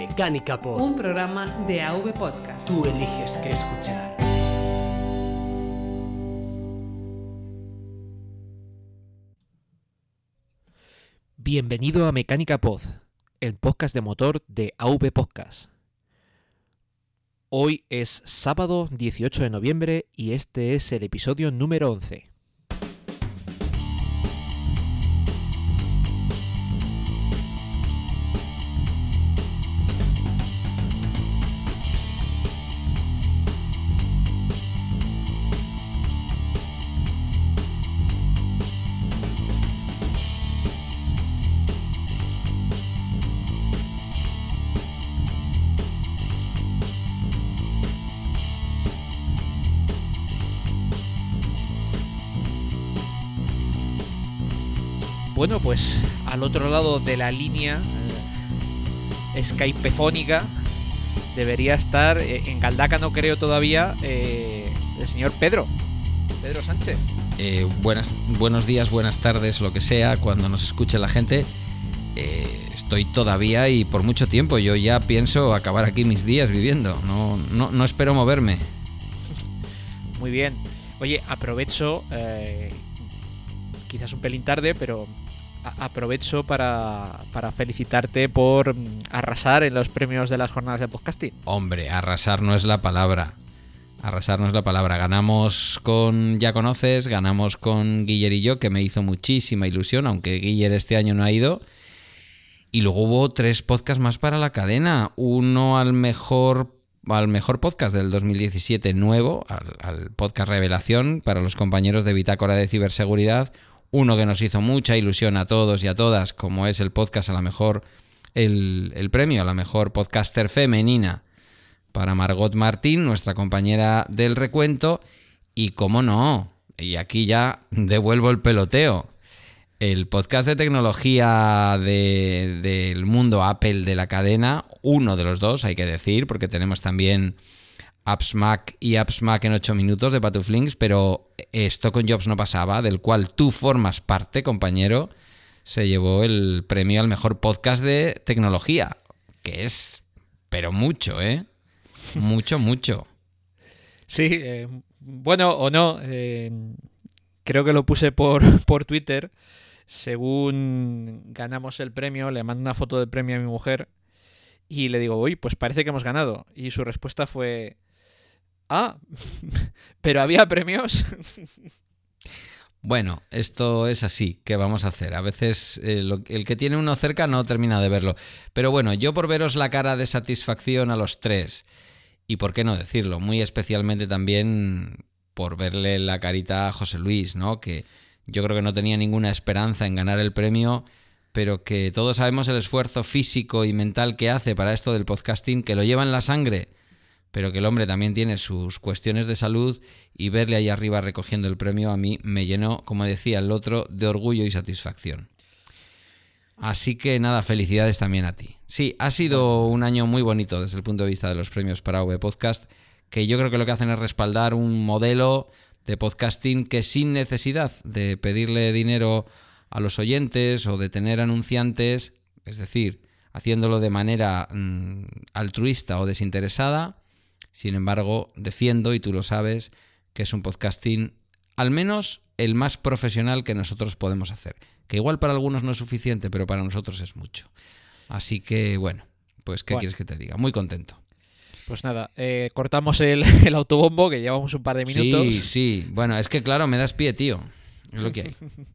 Mecánica Pod. Un programa de AV Podcast. Tú eliges qué escuchar. Bienvenido a Mecánica Pod, el podcast de motor de AV Podcast. Hoy es sábado 18 de noviembre y este es el episodio número 11. Bueno, pues al otro lado de la línea eh, skypefónica debería estar eh, en Galdaca, no creo todavía, eh, el señor Pedro. Pedro Sánchez. Buenas, buenos días, buenas tardes, lo que sea, cuando nos escuche la gente. Estoy todavía y por mucho tiempo. Yo ya pienso acabar aquí mis días viviendo. No, no, no espero moverme. Muy bien. Oye, aprovecho, quizás un pelín tarde, pero aprovecho para, para felicitarte por mm, arrasar en los premios de las jornadas de podcasting. Hombre, arrasar no es la palabra. Arrasar no es la palabra. Ganamos con Ya Conoces, ganamos con Guiller y yo, que me hizo muchísima ilusión, aunque Guiller este año no ha ido. Y luego hubo tres podcasts más para la cadena. Uno al mejor, al mejor podcast del 2017 nuevo, al, al podcast Revelación para los compañeros de Bitácora de Ciberseguridad. Uno que nos hizo mucha ilusión a todos y a todas, como es el podcast a la mejor, el, el premio a la mejor podcaster femenina para Margot Martín, nuestra compañera del recuento. Y cómo no, y aquí ya devuelvo el peloteo. El podcast de tecnología de- del mundo Apple de la cadena, uno de los dos, hay que decir, porque tenemos también Apps Mac y Apps Mac en 8 minutos de Patuflinks, pero esto con Jobs no pasaba, del cual tú formas parte, compañero, se llevó el premio al mejor podcast de tecnología, que es, pero mucho, ¿eh? Mucho, mucho. Sí, eh, bueno o no, eh, creo que lo puse por, por Twitter. Según ganamos el premio, le mando una foto del premio a mi mujer y le digo, uy, pues parece que hemos ganado. Y su respuesta fue, ah, pero había premios. Bueno, esto es así, ¿qué vamos a hacer? A veces eh, el que tiene uno cerca no termina de verlo. Pero bueno, yo por veros la cara de satisfacción a los tres, y por qué no decirlo, muy especialmente también por verle la carita a José Luis, ¿no? Que yo creo que no tenía ninguna esperanza en ganar el premio, pero que todos sabemos el esfuerzo físico y mental que hace para esto del podcasting, que lo lleva en la sangre pero que el hombre también tiene sus cuestiones de salud y verle ahí arriba recogiendo el premio a mí me llenó, como decía el otro, de orgullo y satisfacción. Así que nada, felicidades también a ti. Sí, ha sido un año muy bonito desde el punto de vista de los premios para V Podcast, que yo creo que lo que hacen es respaldar un modelo de podcasting que sin necesidad de pedirle dinero a los oyentes o de tener anunciantes, es decir, haciéndolo de manera mm, altruista o desinteresada, sin embargo, defiendo, y tú lo sabes, que es un podcasting al menos el más profesional que nosotros podemos hacer. Que igual para algunos no es suficiente, pero para nosotros es mucho. Así que, bueno, pues ¿qué Bueno. quieres que te diga? Muy contento. Pues nada, eh, cortamos el, el autobombo, que llevamos un par de minutos. Sí, sí. Bueno, es que claro, me das pie, tío. Es lo que hay.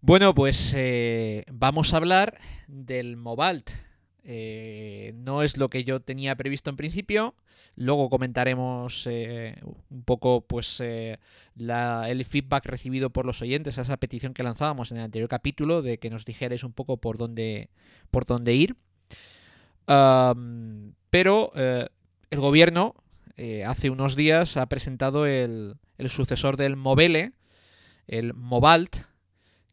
Bueno, pues eh, vamos a hablar del Mobalt. Eh, no es lo que yo tenía previsto en principio. Luego comentaremos eh, un poco pues eh, la- el feedback recibido por los oyentes a esa petición que lanzábamos en el anterior capítulo de que nos dijerais un poco por dónde, por dónde ir. Pero el gobierno hace unos días ha presentado el, el sucesor del Mobile, el Mobalt,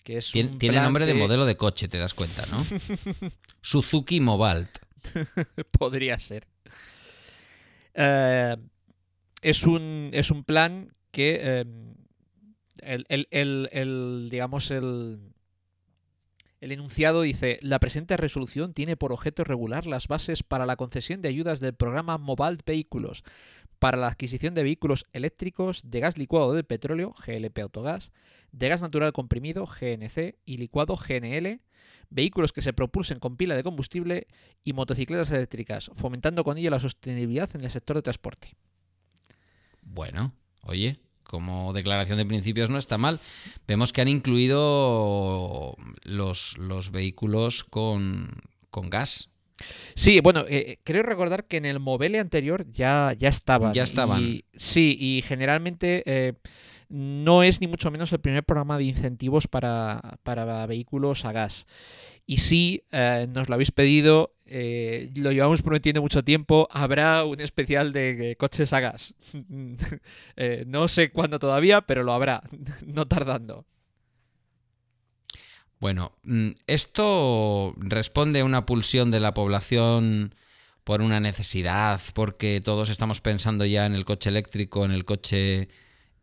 que es Tiene, plan nombre de modelo de coche, te das cuenta, ¿no? Suzuki Mobalt. Podría ser. Eh, es, un, es un plan que eh, el, el- el- el, digamos el, el enunciado dice, la presente resolución tiene por objeto regular las bases para la concesión de ayudas del programa Mobile Vehículos para la adquisición de vehículos eléctricos de gas licuado de petróleo, GLP Autogas, de gas natural comprimido, GNC, y licuado, GNL, vehículos que se propulsen con pila de combustible y motocicletas eléctricas, fomentando con ello la sostenibilidad en el sector de transporte. Bueno, oye, como declaración de principios no está mal. Vemos que han incluido los, los vehículos con gas. Sí, bueno, eh, creo recordar que en el Movele anterior ya, ya estaban. Ya estaban. Y- sí, y generalmente eh, no es ni mucho menos el primer programa de incentivos para, para vehículos a gas. Y sí, eh, nos lo habéis pedido, eh, lo llevamos prometiendo mucho tiempo, habrá un especial de eh, coches a gas. Eh, no sé cuándo todavía, pero lo habrá, no tardando. Bueno, mm, esto responde a una pulsión de la población por una necesidad, porque todos estamos pensando ya en el coche eléctrico, en el coche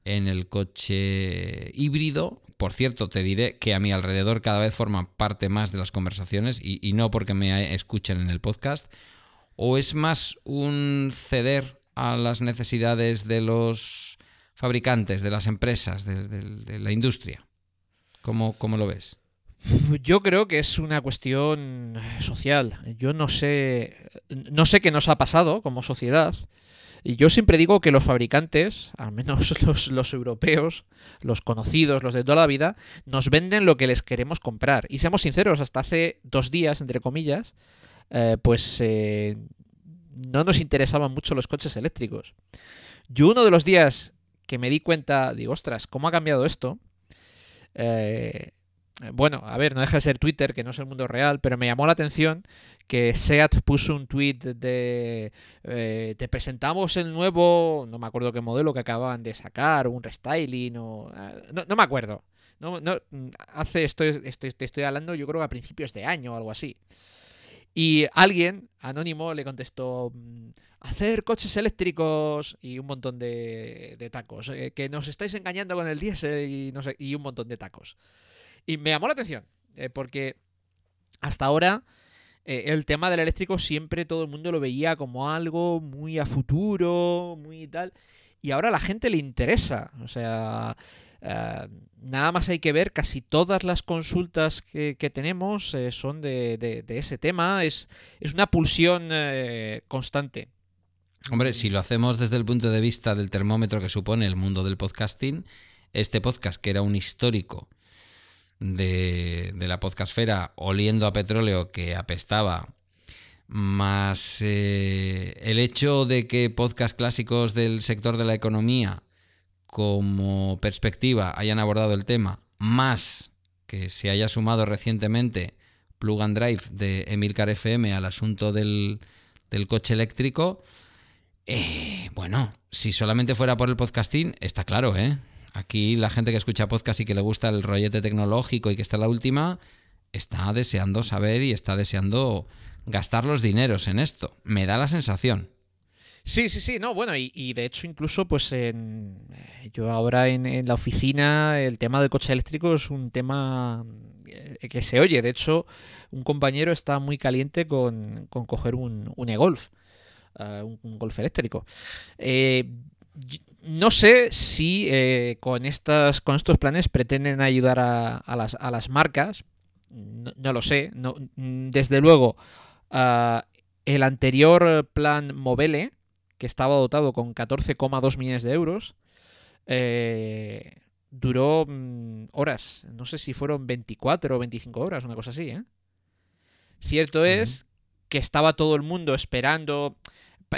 en el coche híbrido. Por cierto, te diré que a mi alrededor cada vez forman parte más de las conversaciones y, no porque me escuchen en el podcast. ¿O es más un ceder a las necesidades de los fabricantes, de las empresas, de, de- de la industria? ¿Cómo, cómo lo ves? Yo creo que es una cuestión social. Yo no sé, no sé qué nos ha pasado como sociedad. Y yo siempre digo que los fabricantes, al menos los, los europeos, los conocidos, los de toda la vida, nos venden lo que les queremos comprar. Y seamos sinceros, hasta hace dos días, entre comillas, eh, pues eh, no nos interesaban mucho los coches eléctricos. Yo uno de los días que me di cuenta, digo, ostras, ¿cómo ha cambiado esto? Eh, bueno, a ver, no deja de ser Twitter, que no es el mundo real, pero me llamó la atención que SEAT puso un tweet de eh, te presentamos el nuevo, no me acuerdo qué modelo que acababan de sacar, un restyling o eh, no, no me acuerdo. No, no, hace estoy, estoy, te estoy hablando, yo creo que a principios de año o algo así. Y alguien, anónimo, le contestó, mm, hacer coches eléctricos y un montón de, de tacos. eh, que nos estáis engañando con el diésel y, no sé, y un montón de tacos. Y me llamó la atención, eh, porque hasta ahora eh, el tema del eléctrico siempre todo el mundo lo veía como algo muy a futuro, muy tal. Y ahora a la gente le interesa. O sea, eh, nada más hay que ver, casi todas las consultas que, que tenemos son de, de- de ese tema. Es, es una pulsión constante. Hombre, si lo hacemos desde el punto de vista del termómetro que supone el mundo del podcasting, este podcast, que era un histórico de, de la podcastfera, oliendo a petróleo que apestaba, más eh, el hecho de que podcast clásicos del sector de la economía como perspectiva hayan abordado el tema, más que se haya sumado recientemente Plug and Drive de Emilcar FM al asunto del, del coche eléctrico, eh, bueno, si solamente fuera por el podcasting, está claro, ¿eh? Aquí la gente que escucha podcast y que le gusta el rollete tecnológico y que está la última, está deseando saber y está deseando gastar los dineros en esto. Me da la sensación. Sí, sí, sí, no, bueno, y, de hecho incluso pues en, eh, yo ahora en, la oficina el tema del coche eléctrico es un tema eh, que se oye, de hecho un compañero está muy caliente con, coger un, un e-golf, eh, un, golf eléctrico. No sé si eh, con, estas, con estos planes pretenden ayudar a, a las, a las marcas, no, no lo sé, no, desde luego ah, el anterior plan Movele, que estaba dotado con 14,2 millones de euros, eh, duró mm, horas. No sé si fueron 24 o 25 horas, una cosa así, ¿eh? Cierto es que estaba todo el mundo esperando.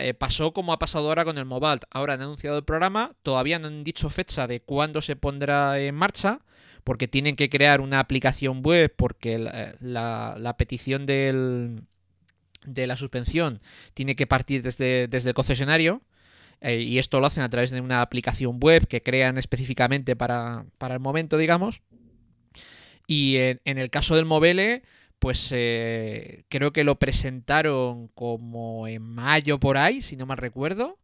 Eh, Pasó como ha pasado ahora con el Mobalt. Ahora han anunciado el programa, todavía no han dicho fecha de cuándo se pondrá en marcha, porque tienen que crear una aplicación web, porque la, la petición de la suspensión tiene que partir desde, el concesionario. eh, y esto lo hacen a través de una aplicación web que crean específicamente para, para el momento, digamos. Y en, en el caso del Mobile, pues eh, creo que lo presentaron como en mayo por ahí, si no mal recuerdo.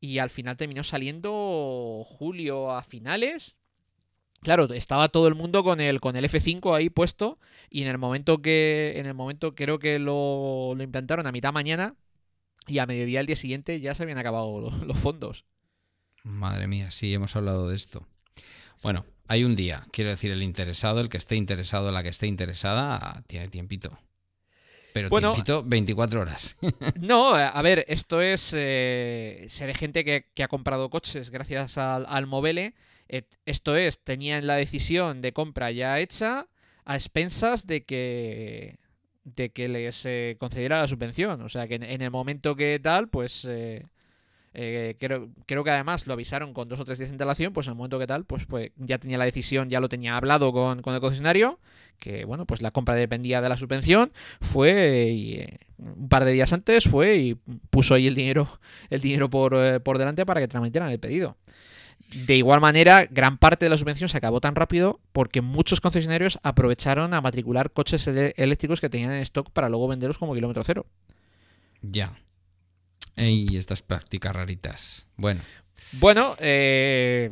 Y al final terminó saliendo julio a finales. claro, estaba todo el mundo con el, con el F5 ahí puesto y en el momento que, en el momento creo que lo, lo implantaron a mitad mañana y a mediodía el día siguiente ya se habían acabado los fondos. Madre mía, sí, hemos hablado de esto. Bueno, hay un día, quiero decir, el interesado, el que esté interesado, la que esté interesada, tiene tiempito. Pero Bueno, tiempito 24 horas. No, a ver, esto es. Eh, sé de gente que, que ha comprado coches gracias al, al Movele. Eh, esto es, tenían la decisión de compra ya hecha a expensas de que de que les eh, concediera la subvención. O sea que en, en el momento que tal, pues eh, eh, creo, creo que además lo avisaron con dos o tres días de antelación, pues en el momento que tal, pues, pues ya tenía la decisión, ya lo tenía hablado con, con el concesionario, que bueno, pues la compra dependía de la subvención, fue y eh, un par de días antes fue y puso ahí el dinero, el dinero por, eh, por delante para que tramitieran el pedido. De igual manera, gran parte de la subvención se acabó tan rápido porque muchos concesionarios aprovecharon a matricular coches eléctricos que tenían en stock para luego venderlos como kilómetro cero. ya. Y estas prácticas raritas. Bueno, Bueno, eh,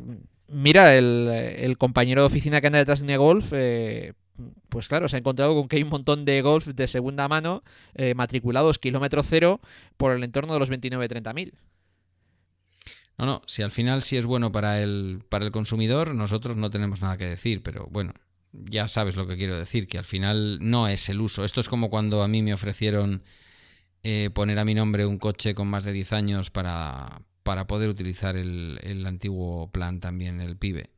mira, el, el compañero de oficina que anda detrás de Golf, eh, pues claro, se ha encontrado con que hay un montón de Golf de segunda mano eh, matriculados kilómetro cero por el entorno de los 29-30 mil. no, no, si al final sí es bueno para el, para el consumidor, nosotros no tenemos nada que decir, pero bueno, ya sabes lo que quiero decir, que al final no es el uso. Esto es como cuando a mí me ofrecieron eh, poner a mi nombre un coche con más de 10 años para, para poder utilizar el, el antiguo plan también, el PIBE.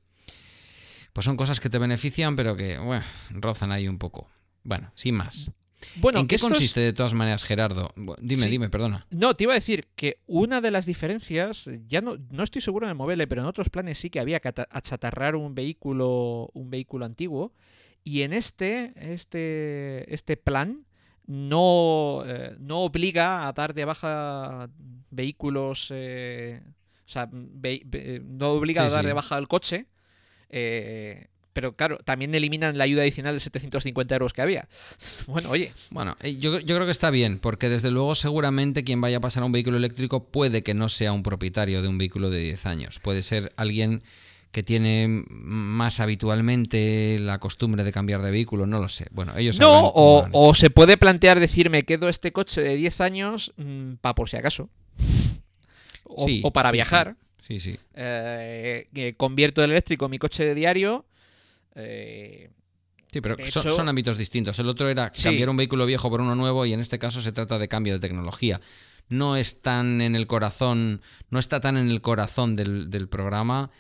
Pues son cosas que te benefician, pero que, bueno, rozan ahí un poco. Bueno, sin más. Bueno, ¿En qué es- consiste de todas maneras, Gerardo? Dime, Sí. dime, perdona. No, te iba a decir que una de las diferencias, ya no, no estoy seguro en el Mobile, pero en otros planes sí que había que ata- achatarrar un vehículo, un vehículo antiguo. Y en este, este, este plan no, eh, no obliga a dar de baja vehículos. eh, o sea, ve- ve- no obliga Sí, a dar sí. de baja el coche. eh, pero claro, también eliminan la ayuda adicional de 750 euros que había. Bueno, oye, Bueno, eh, yo, yo creo que está bien, porque desde luego seguramente quien vaya a pasar a un vehículo eléctrico puede que no sea un propietario de un vehículo de 10 años. Puede ser alguien que tiene más habitualmente la costumbre de cambiar de vehículo, no lo sé. Bueno, ellos No, o, se puede plantear decir, me quedo este coche de 10 años para por si acaso. O, Sí, o para sí, viajar. Sí, sí. Eh, que convierto el eléctrico en mi coche de diario. eh, Sí, pero son, ámbitos distintos. El otro era Sí. cambiar un vehículo viejo por uno nuevo y en este caso se trata de cambio de tecnología. No es tan en el corazón, no está tan en el corazón del, del programa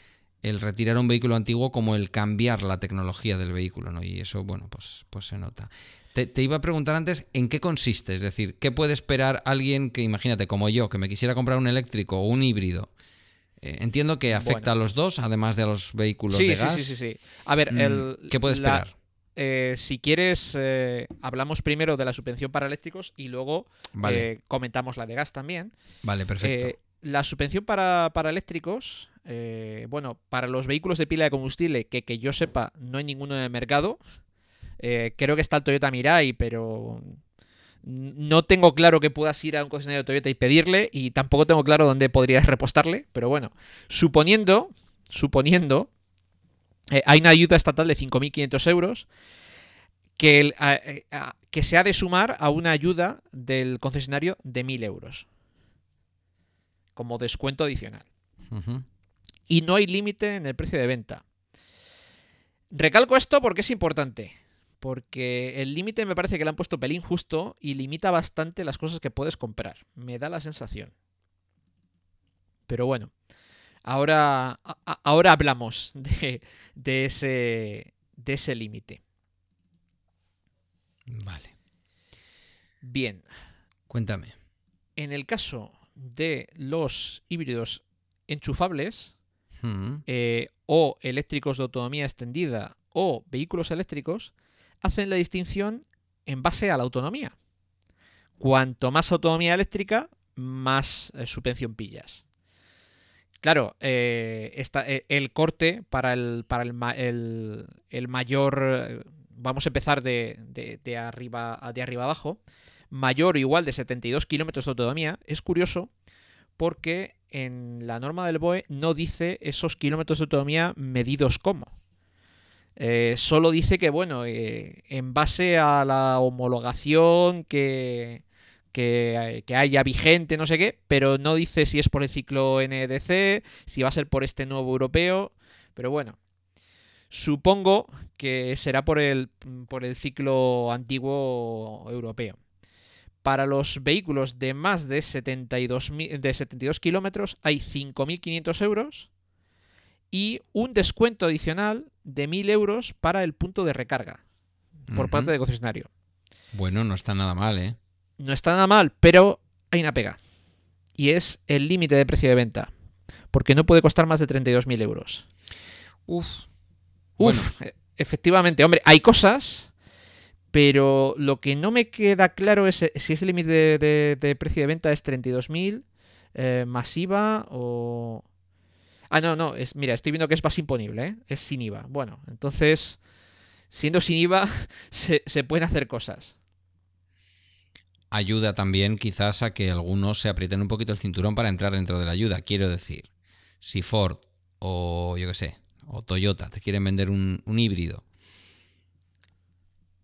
el retirar un vehículo antiguo como el cambiar la tecnología del vehículo, ¿no? Y eso, bueno, pues, pues se nota. Te, te iba a preguntar antes en qué consiste, es decir, ¿qué puede esperar alguien que, imagínate, como yo, que me quisiera comprar un eléctrico o un híbrido? Eh, entiendo que afecta Bueno. a los dos, además de a los vehículos sí, de sí, gas. sí, sí, sí. A ver, Mm, el, ¿Qué puede la- esperar? eh, si quieres, eh, hablamos primero de la subvención para eléctricos y luego Vale, eh, comentamos la de gas también. vale, perfecto. La subvención para, para eléctricos, eh, bueno, para los vehículos de pila de combustible, que que yo sepa no hay ninguno en el mercado. Eh, creo que está el Toyota Mirai, pero no tengo claro que puedas ir a un concesionario de Toyota y pedirle, y tampoco tengo claro dónde podrías repostarle, pero bueno, suponiendo, suponiendo, eh, hay una ayuda estatal de 5.500 euros que, el- eh, que se ha de sumar a una ayuda del concesionario de 1.000 euros como descuento adicional. Y no hay límite en el precio de venta. Recalco esto porque es importante. Porque el límite me parece que le han puesto pelín justo y limita bastante las cosas que puedes comprar. Me da la sensación. Pero bueno, ahora, a- ahora hablamos de, de ese, de ese límite. Vale. Bien, Cuéntame. en el caso de los híbridos enchufables, Mm, eh, o eléctricos de autonomía extendida o vehículos eléctricos hacen la distinción en base a la autonomía. Cuanto más autonomía eléctrica, más eh, subvención pillas. Claro, eh, esta- eh, el corte para el, para el, el- el mayor... eh, Vamos a empezar de, de- de arriba, de arriba abajo. Mayor o igual de 72 kilómetros de autonomía. Es curioso porque en la norma del BOE no dice esos kilómetros de autonomía medidos como. Eh, solo dice que, bueno, eh, en base a la homologación que, que, que haya vigente, no sé qué, pero no dice si es por el ciclo NDC, si va a ser por este nuevo europeo, pero bueno, supongo que será por el, por el ciclo antiguo europeo. Para los vehículos de más de 72, mi- de 72 kilómetros hay 5.500 euros y un descuento adicional de 1.000 euros para el punto de recarga por parte del concesionario. Bueno, no está nada mal, ¿eh? No está nada mal, pero hay una pega. Y es el límite de precio de venta. Porque no puede costar más de 32.000 euros. Uf. Uf, Bueno. e- efectivamente, hombre, hay cosas, pero lo que no me queda claro es eh, si ese límite de, precio de venta es 32.000 eh, más IVA o... Ah, no, no, es, mira, estoy viendo que es más imponible, ¿eh? es sin IVA. Bueno, entonces, siendo sin IVA, se, se pueden hacer cosas. ayuda también quizás a que algunos se aprieten un poquito el cinturón para entrar dentro de la ayuda. Quiero decir, si Ford o yo qué sé, o Toyota te quieren vender un, un híbrido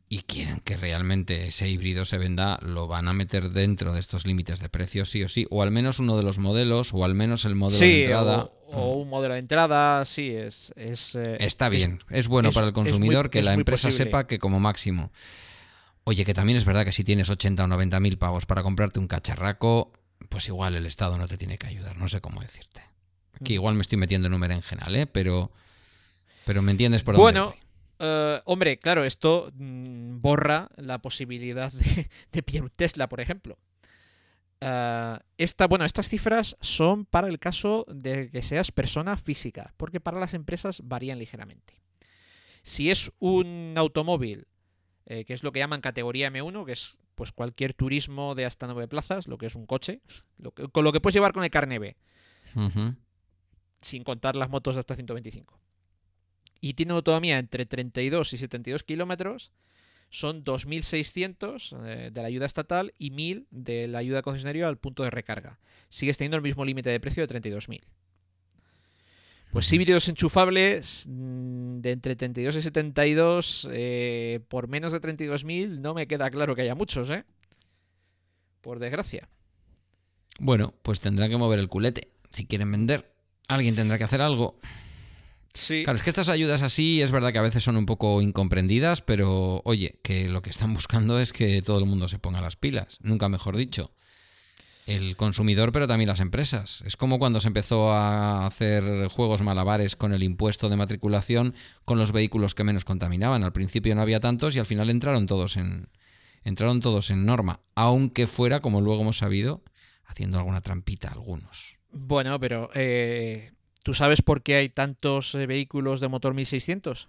y quieren que realmente ese híbrido se venda, lo van a meter dentro de estos límites de precio sí o sí, o al menos uno de los modelos, o al menos el modelo de entrada. o, o un modelo de entrada, sí, es... es, eh, Está es- bien, es, bueno es- para el muy- consumidor que la empresa posible. sepa que como máximo. Oye, que también es verdad que si tienes 80 o 90 mil pavos para comprarte un cacharraco, pues igual el Estado no te tiene que ayudar, no sé cómo decirte. Aquí Mm. igual me estoy metiendo en un berenjenal, ¿eh? Pero, pero me entiendes por dónde Bueno, voy. Eh, hombre, claro, esto mm, borra la posibilidad de, de pillar un Tesla, por ejemplo. Eh, esta, bueno, estas cifras son para el caso de que seas persona física, porque para las empresas varían ligeramente. Si es un automóvil, eh, que es lo que llaman categoría M1, que es pues cualquier turismo de hasta nueve plazas, lo que es un coche, lo que- con lo que puedes llevar con el carné B, sin contar las motos de hasta 125. Y tiene autonomía entre 32 y 72 kilómetros. Son 2.600 eh, de la ayuda estatal y 1.000 de la ayuda concesionaria al punto de recarga. Sigues teniendo el mismo límite de precio de 32.000. Pues híbridos enchufables mm, de entre 32 y 72 eh, por menos de 32.000 no me queda claro que haya muchos, ¿eh? Por desgracia. Bueno, pues tendrán que mover el culete si quieren vender. Alguien tendrá que hacer algo. Sí. Claro, es que estas ayudas así es verdad que a veces son un poco incomprendidas, pero oye, que lo que están buscando es que todo el mundo se ponga las pilas, nunca mejor dicho. El consumidor, pero también las empresas. Es como cuando se empezó a hacer juegos malabares con el impuesto de matriculación con los vehículos que menos contaminaban. Al principio no había tantos y al final entraron todos en entraron todos en norma, aunque fuera, como luego hemos sabido, haciendo alguna trampita algunos. Bueno, pero eh, ¿tú sabes por qué hay tantos eh, vehículos de motor 1600?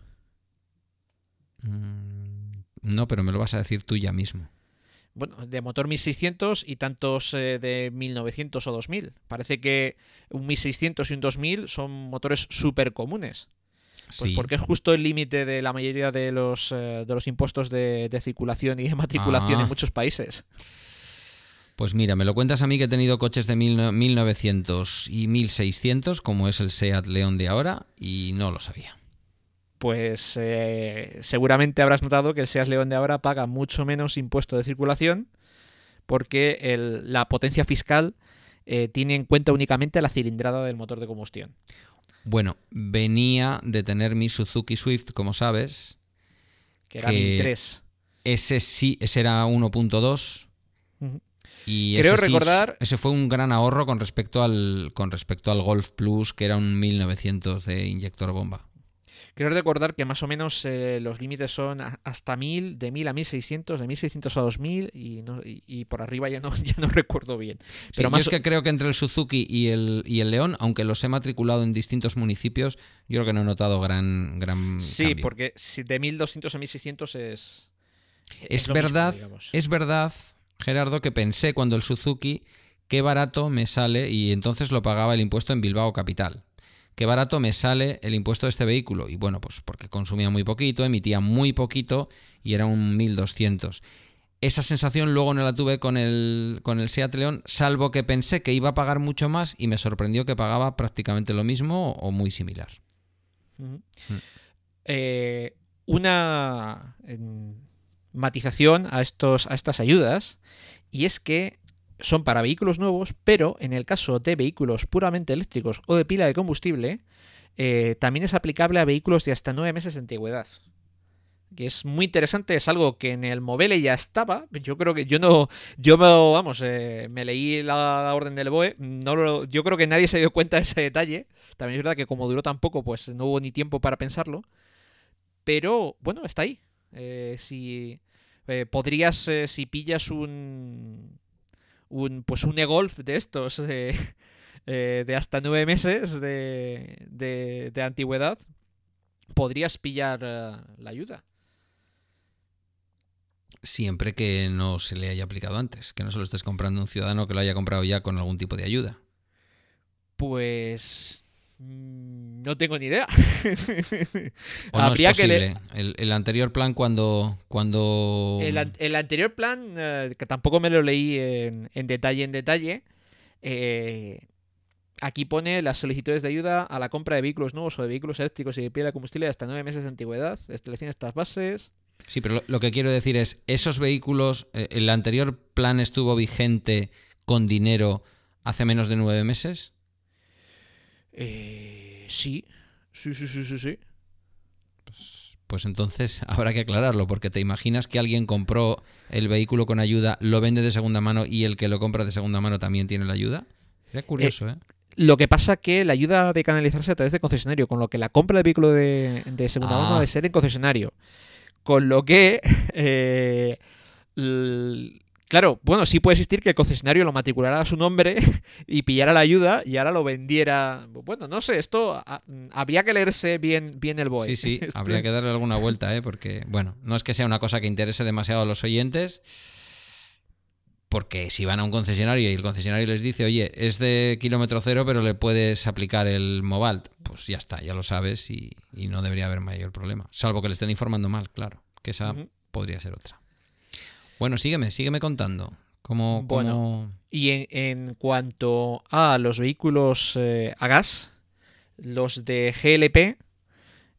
Mm, No, pero me lo vas a decir tú ya mismo. Bueno, de motor 1600 y tantos eh, de 1900 o 2000. Parece que un 1600 y un 2000 son motores súper comunes. Pues Sí. porque es justo el límite de la mayoría de los, eh, de los impuestos de, de circulación y de matriculación Ah. en muchos países. Pues mira, me lo cuentas a mí que he tenido coches de mil- 1900 y 1600, como es el Seat León de ahora, y no lo sabía. Pues eh, seguramente habrás notado que el Seat León de ahora paga mucho menos impuesto de circulación porque el- la potencia fiscal eh, tiene en cuenta únicamente la cilindrada del motor de combustión. Bueno, venía de tener mi Suzuki Swift, como sabes. Que era Que- 1003. Ese sí, ese era 1.2. Y Creo ese sí- recordar- ese fue un gran ahorro con respecto al con respecto al Golf Plus, que era un 1900 de inyector bomba. Quiero recordar que más o menos eh, los límites son hasta 1000, de 1000 a 1600, de 1600 a 2000 y, no- y- y por arriba ya no, ya no recuerdo bien. Sí, Pero yo más es que creo que entre el Suzuki y el, y el León, aunque los he matriculado en distintos municipios, yo creo que no he notado gran, gran Sí, cambio. porque si de 1200 a 1600 es. Es mismo, verdad, es verdad, Gerardo, que pensé cuando el Suzuki, qué barato me sale, y entonces lo pagaba el impuesto en Bilbao Capital. Qué barato me sale el impuesto de este vehículo. Y bueno, pues porque consumía muy poquito, emitía muy poquito y era un 1200. Esa sensación luego no la tuve con el, con el Seat León, salvo que pensé que iba a pagar mucho más y me sorprendió que pagaba prácticamente lo mismo o muy similar. Mm. Eh, una matización a, estos, a estas ayudas y es que son para vehículos nuevos, pero en el caso de vehículos puramente eléctricos o de pila de combustible, eh, también es aplicable a vehículos de hasta nueve meses de antigüedad. Que es muy interesante, es algo que en el Movele ya estaba. Yo creo que yo no. Yo vamos, eh, me leí la, orden del BOE. No yo creo que nadie se dio cuenta de ese detalle. También es verdad que como duró tan poco, pues no hubo ni tiempo para pensarlo. Pero bueno, está ahí. Eh, podrías, si pillas un un, pues un e-golf de estos de, eh, de hasta nueve meses de, de, antigüedad, podrías pillar eh, la ayuda. Siempre que no se le haya aplicado antes, que no se lo estés comprando un ciudadano que lo haya comprado ya con algún tipo de ayuda. Pues no tengo ni idea. Habría que el, anterior plan cuando... cuando... El, anterior plan, eh, que tampoco me lo leí en, detalle, en detalle, eh, aquí pone las solicitudes de ayuda a la compra de vehículos nuevos o de vehículos eléctricos y de piel de combustible de hasta nueve meses de antigüedad. Establecen estas bases. Sí, pero lo, que quiero decir es, esos vehículos, eh, ¿el anterior plan estuvo vigente con dinero hace menos de nueve meses? Eh, sí, sí, sí, sí, sí, sí. Pues, pues, entonces habrá que aclararlo, porque te imaginas que alguien compró el vehículo con ayuda, lo vende de segunda mano y el que lo compra de segunda mano también tiene la ayuda. Es curioso, ¿eh? ¿eh? Lo que pasa que la ayuda de canalizarse a través de concesionario, con lo que la compra del vehículo de, segunda mano ah. ha de ser en concesionario. Con lo que eh, Claro, bueno, sí puede existir que el concesionario lo matriculara a su nombre y pillara la ayuda y ahora lo vendiera. Bueno, no sé, esto habría que leerse bien, bien el BOE. Sí, sí, habría que darle alguna vuelta, ¿eh? porque, bueno, no es que sea una cosa que interese demasiado a los oyentes, porque si van a un concesionario y el concesionario les dice, oye, es de kilómetro cero, pero le puedes aplicar el Mobalt, pues ya está, ya lo sabes y, no debería haber mayor problema. Salvo que le estén informando mal, claro, que esa podría ser otra. Bueno, sígueme, sígueme contando. ¿Cómo, bueno, y en, cuanto a los vehículos eh, a gas, los de GLP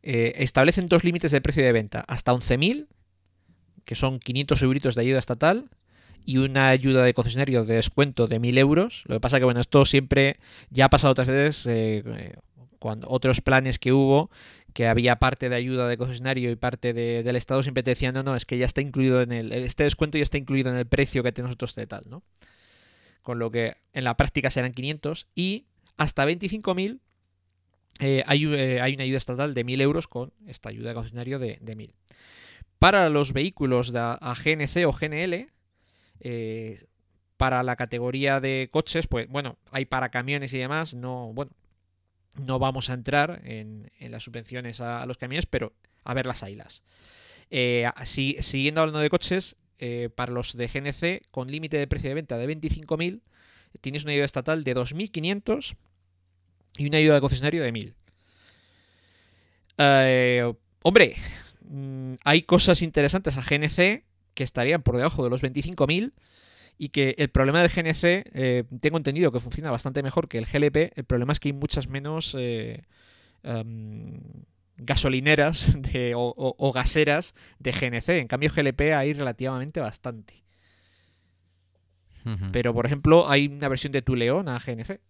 eh, establecen dos límites de precio de venta, hasta 11.000, que son 500 euritos de ayuda estatal, y una ayuda de concesionario de descuento de 1.000 euros. Lo que pasa que, bueno, esto siempre ya ha pasado otras veces, eh, cuando otros planes que hubo, que había parte de ayuda de concesionario y parte del Estado, siempre te decían, no, no, es que ya está incluido en el, este descuento ya está incluido en el precio que tenemos nosotros de tal, ¿no? Con lo que en la práctica serán 500 y hasta 25.000 eh, hay, eh, hay, una ayuda estatal de 1.000 euros con esta ayuda de concesionario de, de 1.000. Para los vehículos de a GNC o GNL, eh, para la categoría de coches, pues bueno, hay para camiones y demás, no, bueno, no vamos a entrar en, las subvenciones a, los camiones, pero a ver las ailas. Eh, siguiendo hablando de coches, eh, para los de GNC, con límite de precio de venta de 25.000, tienes una ayuda estatal de 2.500 y una ayuda de concesionario de 1.000. Eh, hombre, mm, hay cosas interesantes a GNC que estarían por debajo de los 25.000 y que el problema del GNC, eh, tengo entendido que funciona bastante mejor que el GLP, el problema es que hay muchas menos eh, em, gasolineras o, gaseras de GNC, en cambio GLP hay relativamente bastante. Pero, por ejemplo, hay una versión de Tuleón a GNC.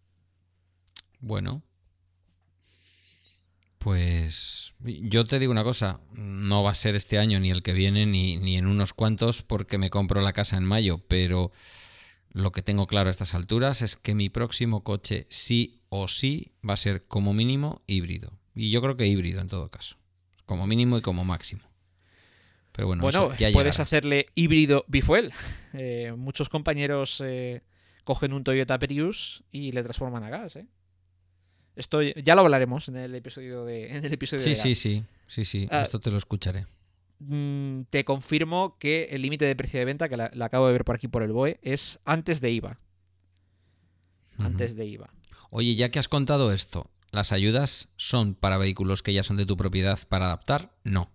Bueno. Pues yo te digo una cosa, no va a ser este año ni el que viene ni, ni en unos cuantos porque me compro la casa en mayo, pero lo que tengo claro a estas alturas es que mi próximo coche sí o sí va a ser como mínimo híbrido. Y yo creo que híbrido en todo caso, como mínimo y como máximo. Pero bueno, bueno puedes hacerle híbrido bifuel. Eh, muchos compañeros eh, cogen un Toyota Prius y le transforman a gas, ¿eh? Esto ya lo hablaremos en el episodio de. En el episodio sí, sí, sí, sí, sí. Ah, Esto te lo escucharé. Mm, te confirmo que el límite de precio de venta, que la, acabo de ver por aquí por el BOE, es antes de IVA. Antes de IVA. Oye, ya que has contado esto, ¿las ayudas son para vehículos que ya son de tu propiedad para adaptar? No.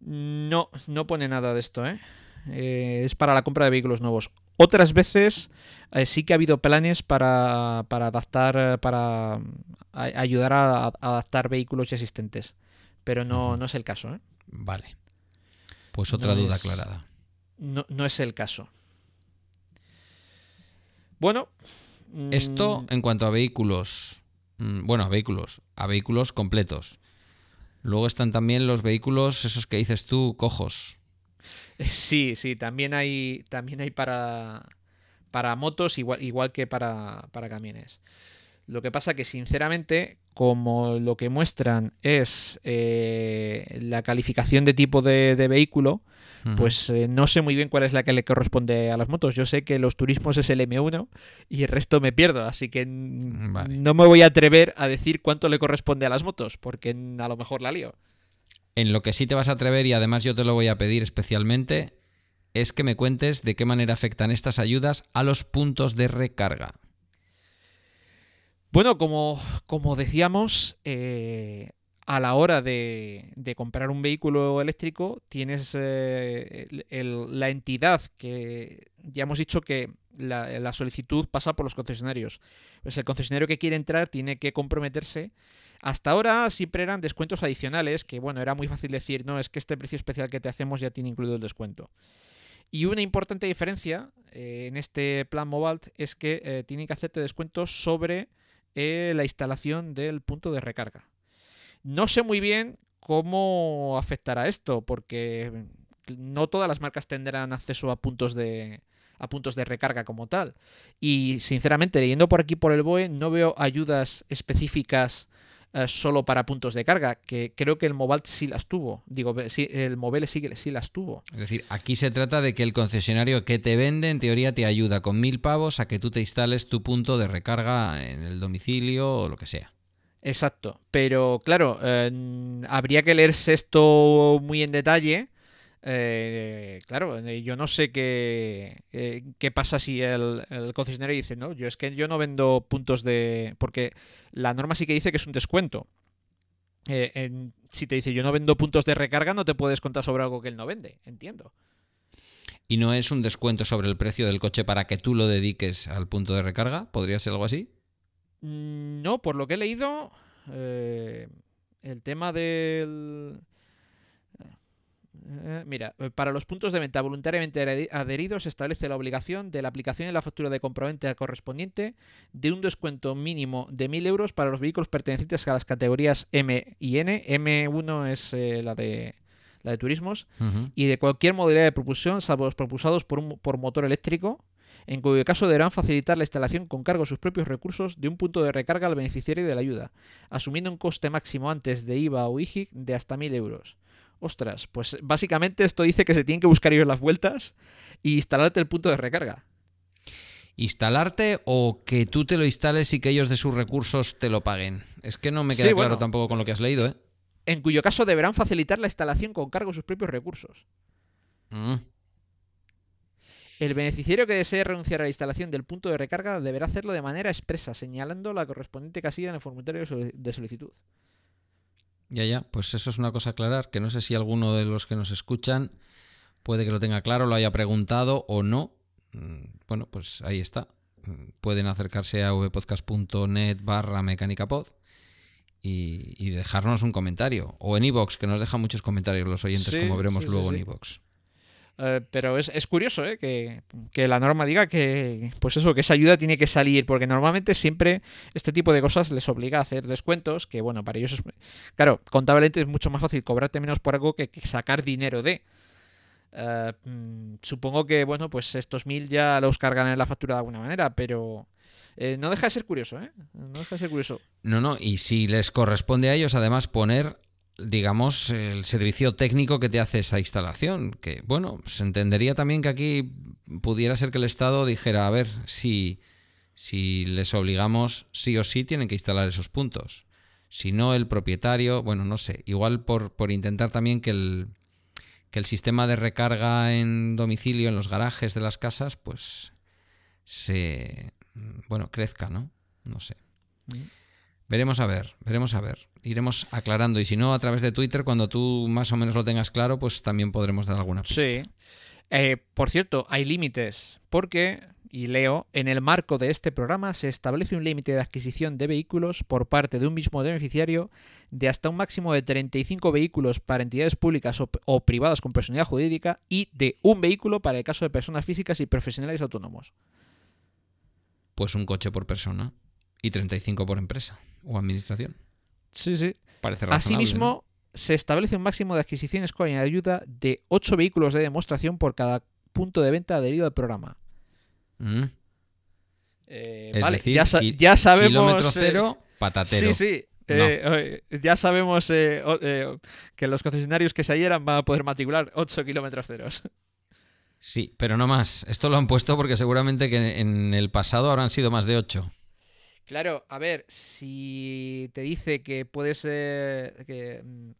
No, no pone nada de esto, ¿eh? eh es para la compra de vehículos nuevos. Otras veces eh, sí que ha habido planes para, adaptar, eh, para ayudar a, adaptar vehículos existentes, pero no, no es el caso. ¿eh? Vale. Pues otra No duda es- aclarada. No, no es el caso. Bueno. mm, Esto en cuanto a vehículos. mm, Bueno, a vehículos. A vehículos completos. Luego están también los vehículos, esos que dices tú, cojos. Sí, sí, también hay, también hay para, para motos igual, igual que para, para camiones. Lo que pasa que, sinceramente, como lo que muestran es eh, la calificación de tipo de, de vehículo, pues eh, no sé muy bien cuál es la que le corresponde a las motos. Yo sé que los turismos es el M1 y el resto me pierdo, así que Vale. no me voy a atrever a decir cuánto le corresponde a las motos, porque a lo mejor la lío. En lo que sí te vas a atrever, y además yo te lo voy a pedir especialmente, es que me cuentes de qué manera afectan estas ayudas a los puntos de recarga. Bueno, como, como decíamos, eh, a la hora de, comprar un vehículo eléctrico, tienes eh, la entidad que ya hemos dicho que la, la solicitud pasa por los concesionarios. Pues el concesionario que quiere entrar tiene que comprometerse. Hasta ahora siempre eran descuentos adicionales, que bueno, era muy fácil decir, no, es que este precio especial que te hacemos ya tiene incluido el descuento. Y una importante diferencia eh, en este plan Mobalt es que eh, tienen que hacerte descuentos sobre eh, la instalación del punto de recarga. No sé muy bien cómo afectará esto, porque no todas las marcas tendrán acceso a puntos de a puntos de recarga como tal. Y sinceramente, leyendo por aquí por el BOE, no veo ayudas específicas eh, solo para puntos de carga, que creo que el Mobile sí las tuvo. Digo, sí, el Mobile sí, sí las tuvo. Es decir, aquí se trata de que el concesionario que te vende, en teoría, te ayuda con mil pavos a que tú te instales tu punto de recarga en el domicilio o lo que sea. Exacto, pero claro, eh, habría que leerse esto muy en detalle. Eh, claro, eh, yo no sé qué, eh, qué pasa si el, el concesionario dice, no, yo es que yo no vendo puntos de... Porque la norma sí que dice que es un descuento. Eh, en- si te dice yo no vendo puntos de recarga, no te puedes contar sobre algo que él no vende, entiendo. ¿Y no es un descuento sobre el precio del coche para que tú lo dediques al punto de recarga? ¿Podría ser algo así? Mm, No, por lo que he leído, el tema del... eh, mira, eh, para los puntos de venta voluntariamente adhe- adheridos se establece la obligación de la aplicación en la factura de comprobante correspondiente de un descuento mínimo de 1.000 euros para los vehículos pertenecientes a las categorías M y N. M1 es eh, la de la de turismos y de cualquier modalidad de propulsión, salvo los propulsados por, un, por motor eléctrico, en cuyo caso deberán facilitar la instalación con cargo de sus propios recursos de un punto de recarga al beneficiario de la ayuda, asumiendo un coste máximo antes de IVA o IGIC de hasta 1.000 euros. Ostras, pues básicamente esto dice que se tienen que buscar ellos las vueltas y instalarte el punto de recarga. ¿Instalarte o que tú te lo instales y que ellos de sus recursos te lo paguen? Es que no me Sí, queda bueno. claro tampoco con lo que has leído, ¿eh? En cuyo caso deberán facilitar la instalación con cargo de sus propios recursos. Mm. El beneficiario que desee renunciar a la instalación del punto de recarga deberá hacerlo de manera expresa, señalando la correspondiente casilla en el formulario de solicitud. Ya, ya, pues eso es una cosa a aclarar, que no sé si alguno de los que nos escuchan puede que lo tenga claro, lo haya preguntado o no. Mm, Bueno, pues ahí está. Mm, Pueden acercarse a vpodcast.net barra mecánicapod y, y dejarnos un comentario. O en iVoox, que nos dejan muchos comentarios los oyentes, Sí, como veremos sí, luego sí. en iVoox. Eh, pero es, es curioso ¿eh? que, que la norma diga que, pues eso, que esa ayuda tiene que salir, porque normalmente siempre este tipo de cosas les obliga a hacer descuentos, que bueno, para ellos es... Claro, contablemente es mucho más fácil cobrarte menos por algo que, sacar dinero de... Eh, mm, supongo que, bueno, pues estos mil ya los cargan en la factura de alguna manera, pero... eh, no deja de ser curioso, ¿eh? No deja de ser curioso. No, no, y si les corresponde a ellos además poner, digamos, el servicio técnico que te hace esa instalación, que bueno, se entendería también que aquí pudiera ser que el Estado dijera, a ver, si, si les obligamos, sí o sí tienen que instalar esos puntos. Si no, el propietario, bueno, no sé, igual por, por intentar también que el, que el sistema de recarga en domicilio, en los garajes de las casas, pues se, bueno, crezca, ¿no? No sé. Veremos a ver, veremos a ver. Iremos aclarando y si no, a través de Twitter, cuando tú más o menos lo tengas claro, pues también podremos dar alguna pista. Sí. Eh, por cierto, hay límites, porque y leo, en el marco de este programa se establece un límite de adquisición de vehículos por parte de un mismo beneficiario de hasta un máximo de 35 vehículos para entidades públicas o, o privadas con personalidad jurídica y de un vehículo para el caso de personas físicas y profesionales autónomos. Pues un coche por persona y 35 por empresa o administración. Sí, sí. Parece razonable. Asimismo, ¿no? se establece un máximo de adquisiciones con ayuda de 8 vehículos de demostración por cada punto de venta adherido al programa. Mm. Eh, Es vale, decir, ya, sa- ki- ya sabemos. Kilómetro eh, cero, patatero. Sí, sí. eh, eh, ya sabemos eh, eh, que los concesionarios que se adhieran van a poder matricular 8 kilómetros ceros. Sí, pero no más. Esto lo han puesto porque seguramente que en el pasado habrán sido más de 8. Claro, a ver, si te dice que puede ser que mm,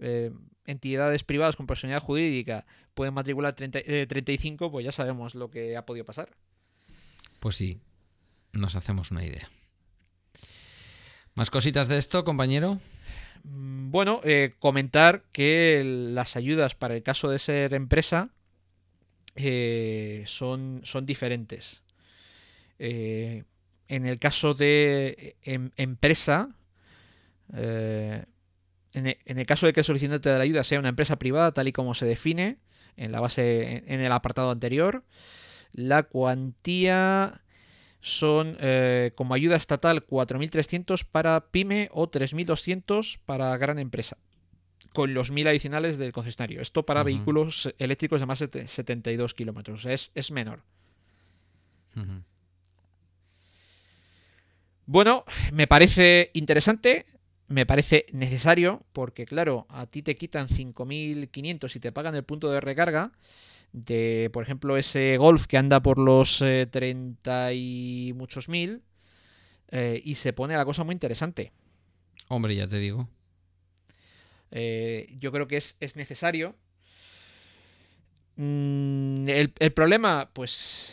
eh, entidades privadas con personalidad jurídica pueden matricular 30 eh, 35, pues ya sabemos lo que ha podido pasar. Pues sí, nos hacemos una idea. ¿Más cositas de esto, compañero? Mm, Bueno, eh, comentar que las ayudas para el caso de ser empresa eh, son, son diferentes. Eh, en el caso de em- empresa, eh, en, e- en el caso de que el solicitante de la ayuda sea una empresa privada, tal y como se define en la base, en, en el apartado anterior, la cuantía son eh, como ayuda estatal 4.300 para pyme o 3.200 para gran empresa, con los 1.000 adicionales del concesionario. Esto para vehículos eléctricos de más de te- 72 kilómetros. Es, es menor. Ujú. Bueno, me parece interesante, me parece necesario, porque claro, a ti te quitan 5.500 y te pagan el punto de recarga de, por ejemplo, ese Golf que anda por los eh, 30 y muchos mil, eh, y se pone la cosa muy interesante. Hombre, ya te digo. Eh, yo creo que es, es necesario. Mm, el, el problema, pues,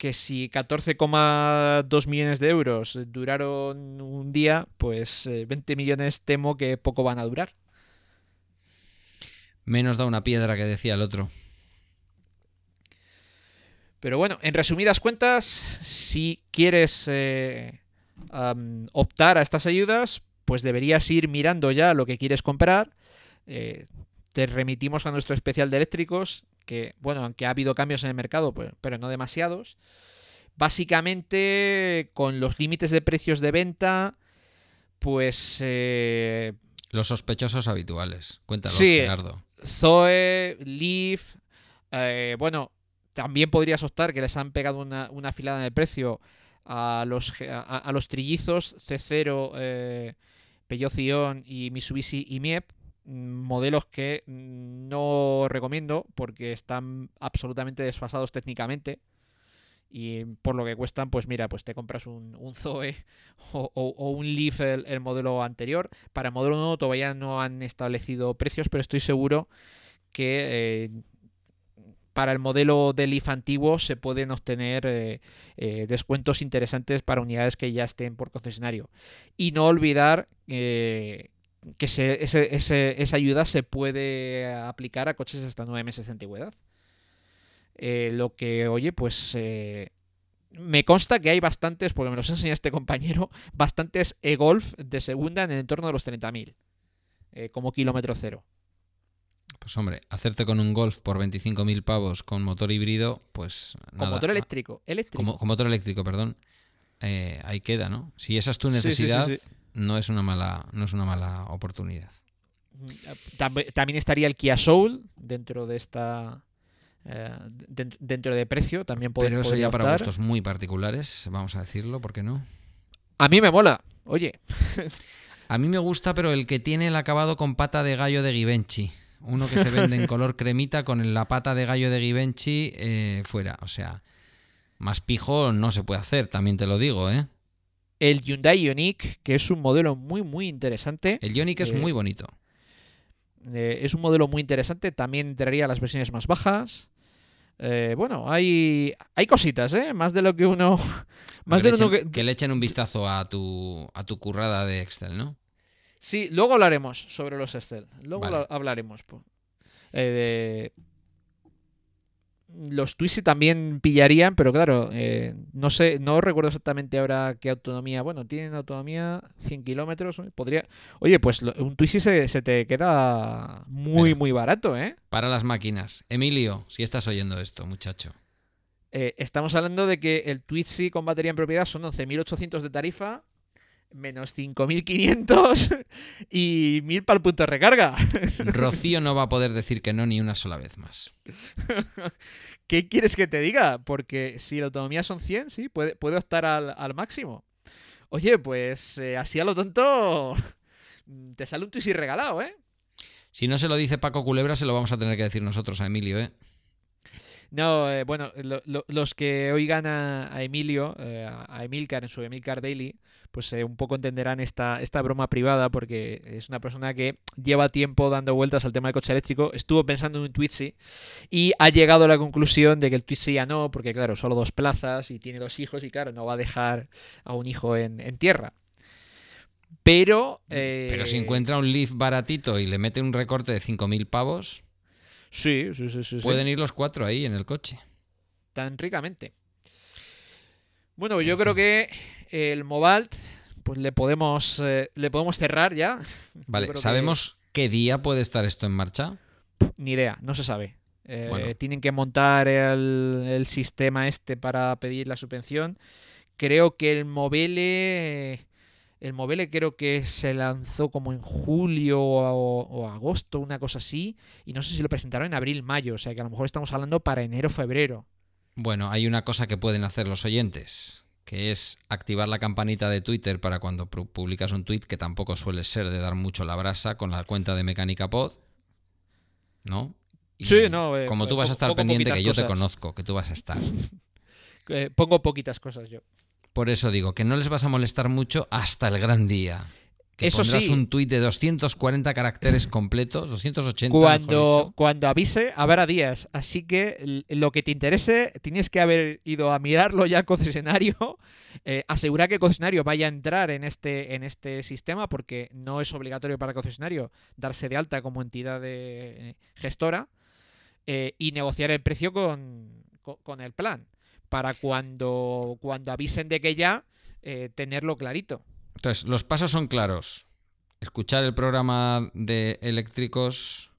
que si 14,2 millones de euros duraron un día, pues eh, 20 millones temo que poco van a durar. Menos da una piedra que decía el otro. Pero bueno, en resumidas cuentas, si quieres eh, optar a estas ayudas, pues deberías ir mirando ya lo que quieres comprar. Eh, te remitimos a nuestro especial de eléctricos, que bueno, aunque ha habido cambios en el mercado, pues- pero no demasiados. Básicamente, con los límites de precios de venta, pues eh, Los sospechosos habituales. Cuéntalo, Sí. Gerardo. Zoe, Leaf, eh, bueno, también podrías optar que les han pegado una, una afilada en el precio a los, a, a los trillizos C0, eh, Peugeot Cion y Mitsubishi y Miep, modelos que mm, no recomiendo porque están absolutamente desfasados técnicamente. Y por lo que cuestan, pues mira, pues te compras un, un Zoe o, un Leaf el, el modelo anterior. Para el modelo nuevo todavía no han establecido precios, pero estoy seguro que eh, para el modelo de Leaf antiguo se pueden obtener eh, eh, descuentos interesantes para unidades que ya estén por concesionario. Y no olvidar eh, que se- ese- ese- esa ayuda se puede aplicar a coches hasta nueve meses de antigüedad. Eh, lo que, oye, pues eh, me consta que hay bastantes, porque me los enseña este compañero, bastantes e-Golf de segunda en el entorno de los 30.000, eh, como kilómetro cero. Pues hombre, hacerte con un Golf por 25.000 pavos con motor híbrido, pues Con nada. motor eléctrico. eléctrico. Como, con motor eléctrico, perdón. Eh, ahí queda, ¿no? Si esa es tu Sí, sí, sí, necesidad, sí. No es una mala, no es una mala oportunidad. Tam- También estaría el Kia Soul dentro de esta. eh, dent- dentro de precio. También pod- Pero eso ya para gustos muy particulares, vamos a decirlo, ¿por qué no? A mí me mola. Oye, A mí me gusta, pero el que tiene el acabado con pata de gallo de Givenchy. Uno que se vende en color cremita con la pata de gallo de Givenchy eh, fuera. O sea, más pijo no se puede hacer, también te lo digo, ¿eh? El Hyundai Ioniq, que es un modelo muy, muy interesante. El Ioniq es Eh, muy bonito. Eh, es un modelo muy interesante. También entraría a las versiones más bajas. Eh, bueno, hay, hay cositas, ¿eh? Más de lo que uno. Más de lo echen, que- que le echen un vistazo a tu, a tu currada de Excel, ¿no? Sí, luego hablaremos sobre los Excel. Luego Vale. hablaremos. Eh, de- los Twizy también pillarían, pero claro, eh, no sé, no recuerdo exactamente ahora qué autonomía. Bueno, tienen autonomía 100 kilómetros. Podría. Oye, pues un Twizy se, se te queda muy, Mira. muy barato, ¿eh? Para las máquinas. Emilio, si estás oyendo esto, muchacho. Eh, Estamos hablando de que el Twizy con batería en propiedad son 11.800 de tarifa, menos 5.500 y 1.000 para el punto de recarga. Rocío no va a poder decir que no ni una sola vez más. ¿Qué quieres que te diga? Porque si la autonomía son 100, sí, puede, puede optar al, al máximo. Oye, pues eh, así a lo tonto te sale un Twizy regalado, ¿eh? Si no se lo dice Paco Culebra, se lo vamos a tener que decir nosotros a Emilio, ¿eh? No, eh, bueno, lo- lo- los que oigan a, a Emilio, eh, a Emilcar en su Emilcar Daily, pues eh, un poco entenderán esta, esta broma privada porque es una persona que lleva tiempo dando vueltas al tema del coche eléctrico, estuvo pensando en un Twizy y ha llegado a la conclusión de que el Twizy ya no, porque claro, solo dos plazas y tiene dos hijos y claro, no va a dejar a un hijo en, en tierra. Pero... eh, Pero si encuentra un Leaf baratito y le mete un recorte de 5.000 pavos, Sí, sí, sí, sí. pueden ir los cuatro ahí en el coche. tan ricamente. Bueno, yo creo que el Mobalt, pues le podemos, eh, le podemos cerrar ya. Vale, que- ¿sabemos qué día puede estar esto en marcha? Ni idea, no se sabe. Eh, Bueno. Tienen que montar el, el sistema este para pedir la subvención. Creo que el Mobile, el Mobile creo que se lanzó como en julio o, o agosto, una cosa así. Y no sé si lo presentaron en abril, mayo. O sea que a lo mejor estamos hablando para enero, febrero. Bueno, hay una cosa que pueden hacer los oyentes, que es activar la campanita de Twitter para cuando pu- publicas un tweet, que tampoco suele ser de dar mucho la brasa con la cuenta de Mecánica Pod. ¿No? Y Sí, no, eh, como tú vas a estar poco pendiente, que yo te conozco, que tú vas a estar. Eh, pongo poquitas cosas yo. Por eso digo que no les vas a molestar mucho hasta el gran día. Que Eso pondrás sí. un tuit de 240 caracteres completos, 280. mejor Cuando, cuando avise, habrá días. Así que lo que te interese, tienes que haber ido a mirarlo ya al concesionario. eh, asegurar que el concesionario vaya a entrar en este, en este sistema, porque no es obligatorio para el concesionario darse de alta como entidad de, eh, gestora eh, y negociar el precio con, con, con el plan. Para cuando, cuando avisen de que ya, eh, tenerlo clarito. Entonces, los pasos son claros. Escuchar el programa de eléctricos,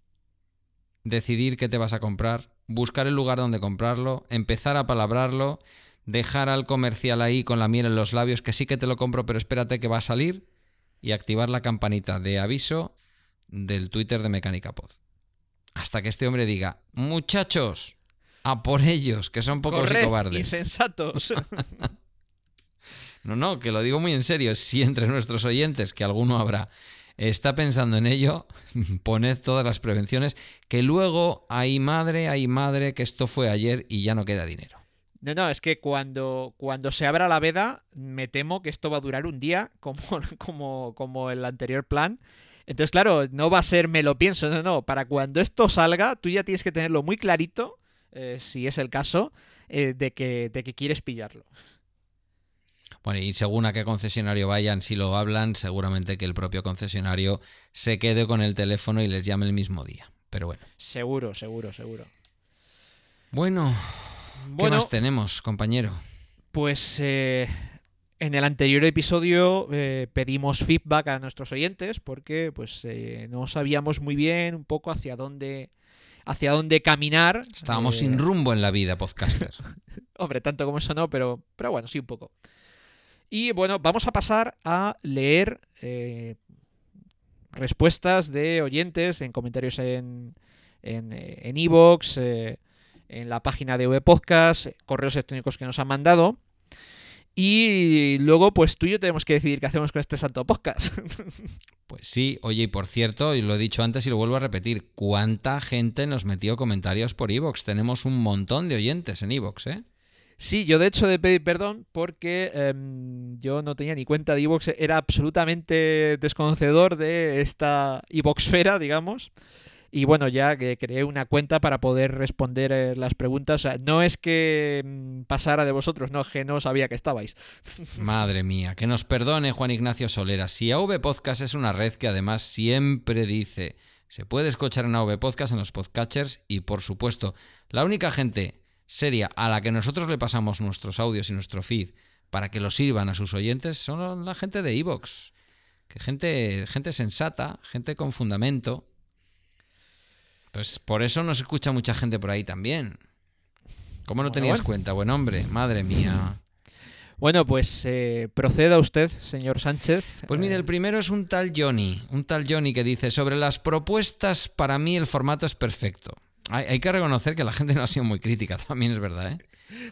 decidir qué te vas a comprar, buscar el lugar donde comprarlo, empezar a palabrarlo, dejar al comercial ahí con la miel en los labios que sí que te lo compro, pero espérate que va a salir, y activar la campanita de aviso del Twitter de Mecánica Pod. Hasta que este hombre diga, muchachos, a por ellos, que son pocos Corred, y cobardes. insensatos. No, no, que lo digo muy en serio. Si entre nuestros oyentes, que alguno habrá, está pensando en ello, poned todas las prevenciones, que luego hay madre, hay madre, que esto fue ayer y ya no queda dinero. No, no, es que cuando, cuando se abra la veda, me temo que esto va a durar un día, como, como, como el anterior plan. Entonces, claro, no va a ser me lo pienso, no, no. Para cuando esto salga, tú ya tienes que tenerlo muy clarito, eh, si es el caso, eh, de, que, de que quieres pillarlo. Bueno, y según a qué concesionario vayan, si lo hablan, seguramente que el propio concesionario se quede con el teléfono y les llame el mismo día. Pero bueno. Seguro, seguro, seguro. Bueno, ¿qué Bueno, más tenemos, compañero? pues eh, en el anterior episodio eh, pedimos feedback a nuestros oyentes porque pues eh, no sabíamos muy bien un poco hacia dónde hacia dónde caminar. Estábamos Eh, sin rumbo en la vida, podcaster. Hombre, tanto como eso no, pero, pero bueno, sí un poco. Y bueno, vamos a pasar a leer eh, respuestas de oyentes en comentarios en en eh, en iVoox, eh, en la página de VPodcast, correos electrónicos que nos han mandado. Y luego, pues tú y yo tenemos que decidir qué hacemos con este santo podcast. Pues sí, oye, y por cierto, y lo he dicho antes y lo vuelvo a repetir, ¿cuánta gente nos metió comentarios por Evox? Tenemos un montón de oyentes en Evox, ¿eh? Sí, yo de hecho de pedir perdón porque em, yo no tenía ni cuenta de Evox, era absolutamente desconocedor de esta Evoxfera, digamos. Y bueno, ya que creé una cuenta para poder responder eh, las preguntas. No es que mm, pasara de vosotros, no, que no sabía que estabais. Madre mía, que nos perdone Juan Ignacio Solera. Si AV Podcast es una red que además siempre dice, se puede escuchar en AV Podcast en los podcatchers y por supuesto, la única gente seria a la que nosotros le pasamos nuestros audios y nuestro feed para que los sirvan a sus oyentes son la gente de Evox. Que gente, gente sensata, gente con fundamento. Pues por eso nos escucha mucha gente por ahí también. ¿Cómo no Bueno, tenías bueno. cuenta? Buen hombre, madre mía. Bueno, pues eh, proceda usted, señor Sánchez. Pues mire, el primero es un tal Johnny, un tal Johnny que dice, sobre las propuestas, para mí el formato es perfecto. Hay, hay que reconocer que la gente no ha sido muy crítica, también es verdad, ¿eh?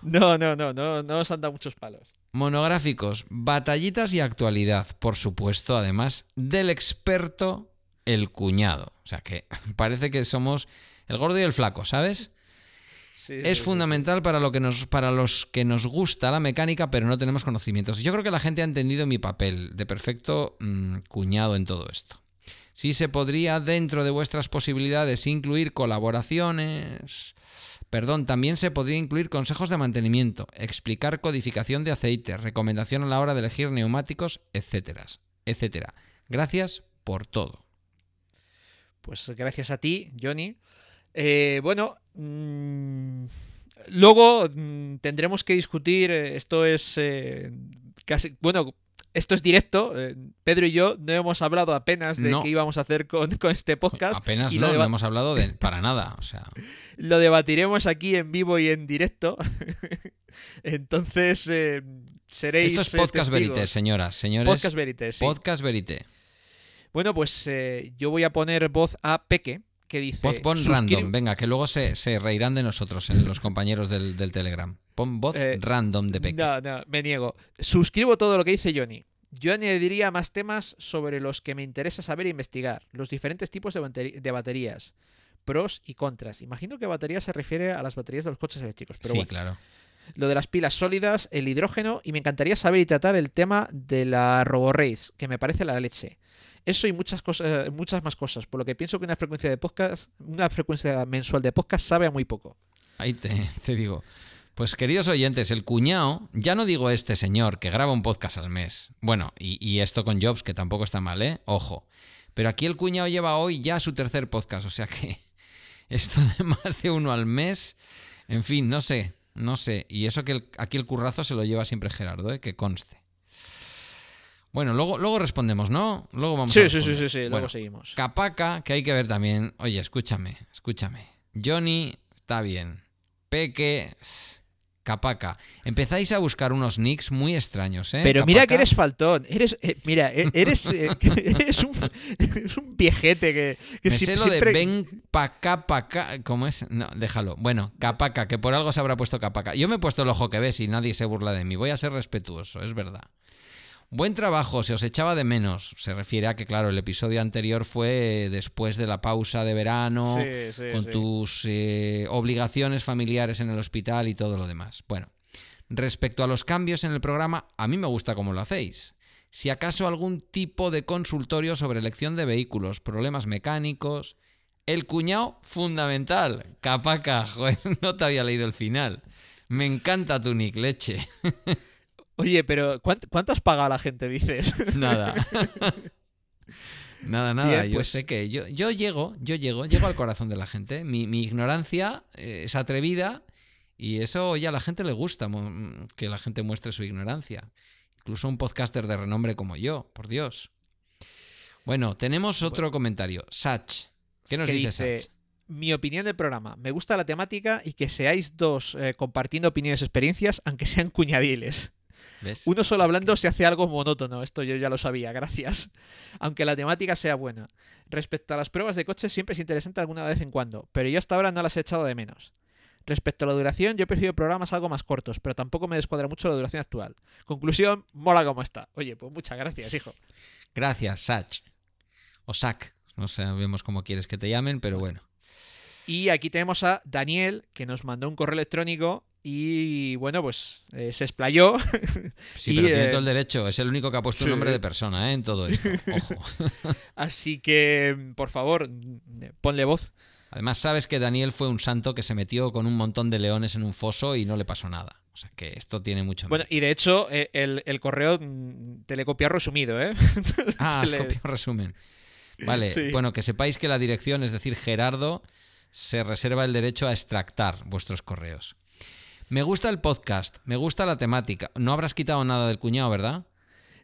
No, no, no, no, no os han dado muchos palos. Monográficos, batallitas y actualidad, por supuesto, además del experto, el cuñado. O sea que parece que somos el gordo y el flaco, ¿sabes? Sí, Es sí, sí, fundamental para, lo que nos, para los que nos gusta la mecánica, pero no tenemos conocimientos. Yo creo que la gente ha entendido mi papel de perfecto mm, cuñado en todo esto. Sí se podría, dentro de vuestras posibilidades, incluir colaboraciones. Perdón, también se podría incluir consejos de mantenimiento, explicar codificación de aceite, recomendación a la hora de elegir neumáticos, etcétera, etcétera. Gracias por todo. Pues gracias a ti, Johnny. Eh, bueno, mm, luego mm, tendremos que discutir. eh, esto es eh, casi. Bueno, esto es directo. Pedro y yo no hemos hablado apenas de No. qué íbamos a hacer con, con este podcast. Apenas y no, no hemos hablado de para nada. O sea, lo debatiremos aquí en vivo y en directo. Entonces, eh, seréis. esto es podcast testigos. verité, señoras, señores. Podcast Verité, sí. Podcast verité. Bueno, pues eh, yo voy a poner voz a Peque, que dice. Voz pon "Suscri- random, venga, que luego se, se reirán de nosotros en los compañeros del, del Telegram. Pon voz Eh, random de Peque. No, no, me niego. Suscribo todo lo que dice Johnny. Yo añadiría más temas sobre los que me interesa saber e investigar. Los diferentes tipos de, baterías. Pros y contras. Imagino que batería se refiere a las baterías de los coches eléctricos. Pero sí, bueno. claro. Lo de las pilas sólidas, el hidrógeno y me encantaría saber y tratar el tema de la RoboRace, que me parece la leche. Eso y muchas cosas, muchas más cosas, por lo que pienso que una frecuencia de podcast, una frecuencia mensual de podcast sabe a muy poco. Ahí te, te digo. Pues queridos oyentes, el cuñado, ya no digo este señor que graba un podcast al mes. Bueno, y, y esto con Jobs, que tampoco está mal, ¿eh? Ojo. Pero aquí el cuñado lleva hoy ya su tercer podcast, o sea que esto de más de uno al mes, en fin, no sé, no sé. Y eso que aquí el currazo se lo lleva siempre Gerardo, ¿eh? Que conste. Bueno, luego, luego respondemos, ¿no? Luego vamos a Sí, sí, sí, sí, sí, luego Bueno, seguimos. Capaca, que hay que ver también. Oye, escúchame, escúchame. Johnny, está bien. Peque, Capaca. Empezáis a buscar unos nicks muy extraños, ¿eh? Pero mira que eres faltón. Eres, eh, mira, e- eres, eh, eres, un, eres un viejete que, que Me si- sé lo siempre- de ven pa' acá, pa' acá. ¿Cómo es? No, déjalo. Bueno, Capaca, que por algo se habrá puesto Capaca. Yo me he puesto el ojo que ves y nadie se burla de mí. Voy a ser respetuoso, es verdad. Buen trabajo, se os echaba de menos. Se refiere a que, claro, el episodio anterior fue después de la pausa de verano. Sí, sí, con sí. tus eh, obligaciones familiares en el hospital y todo lo demás. Bueno, respecto a los cambios en el programa, a mí me gusta cómo lo hacéis. Si acaso algún tipo de consultorio sobre elección de vehículos, problemas mecánicos. El cuñado fundamental. Capaca, joder, no te había leído el final. Me encanta tu nick, leche. Oye, pero ¿cuánto, cuánto has pagado a la gente, dices? Nada. Nada, nada. Bien, yo pues- sé que yo, yo llego, yo llego, llego al corazón de la gente. Mi, mi ignorancia eh, es atrevida y eso ya a la gente le gusta, que la gente muestre su ignorancia. Incluso un podcaster de renombre como yo, por Dios. Bueno, tenemos otro comentario. Sach. ¿Qué nos que dice, dice, Sach? Mi opinión del programa. Me gusta la temática y que seáis dos eh, compartiendo opiniones y experiencias, aunque sean cuñadiles. ¿Ves? Uno solo hablando se hace algo monótono, esto yo ya lo sabía, gracias. Aunque la temática sea buena. Respecto a las pruebas de coches, siempre es interesante alguna vez en cuando, pero yo hasta ahora no las he echado de menos. Respecto a la duración, yo prefiero programas algo más cortos, pero tampoco me descuadra mucho la duración actual. Conclusión, mola como está. Oye, pues muchas gracias, hijo. Gracias, Sach. O Sac. No sabemos cómo quieres que te llamen, pero bueno. Y aquí tenemos a Daniel, que nos mandó un correo electrónico y, bueno, pues eh, se explayó. Sí, Y, pero tiene eh, todo el derecho. Es el único que ha puesto un nombre de persona ¿eh? en todo esto. Ojo. Así que, por favor, ponle voz. Además, sabes que Daniel fue un santo que se metió con un montón de leones en un foso y no le pasó nada. O sea que esto tiene mucho Bueno, mérito. y de hecho, el, el correo mm, te le copia resumido, ¿eh? Ah, has le- copiado resumen. Vale, Sí. bueno, que sepáis que la dirección, es decir, Gerardo, se reserva el derecho a extractar vuestros correos. Me gusta el podcast, me gusta la temática. No habrás quitado nada del cuñado, ¿verdad?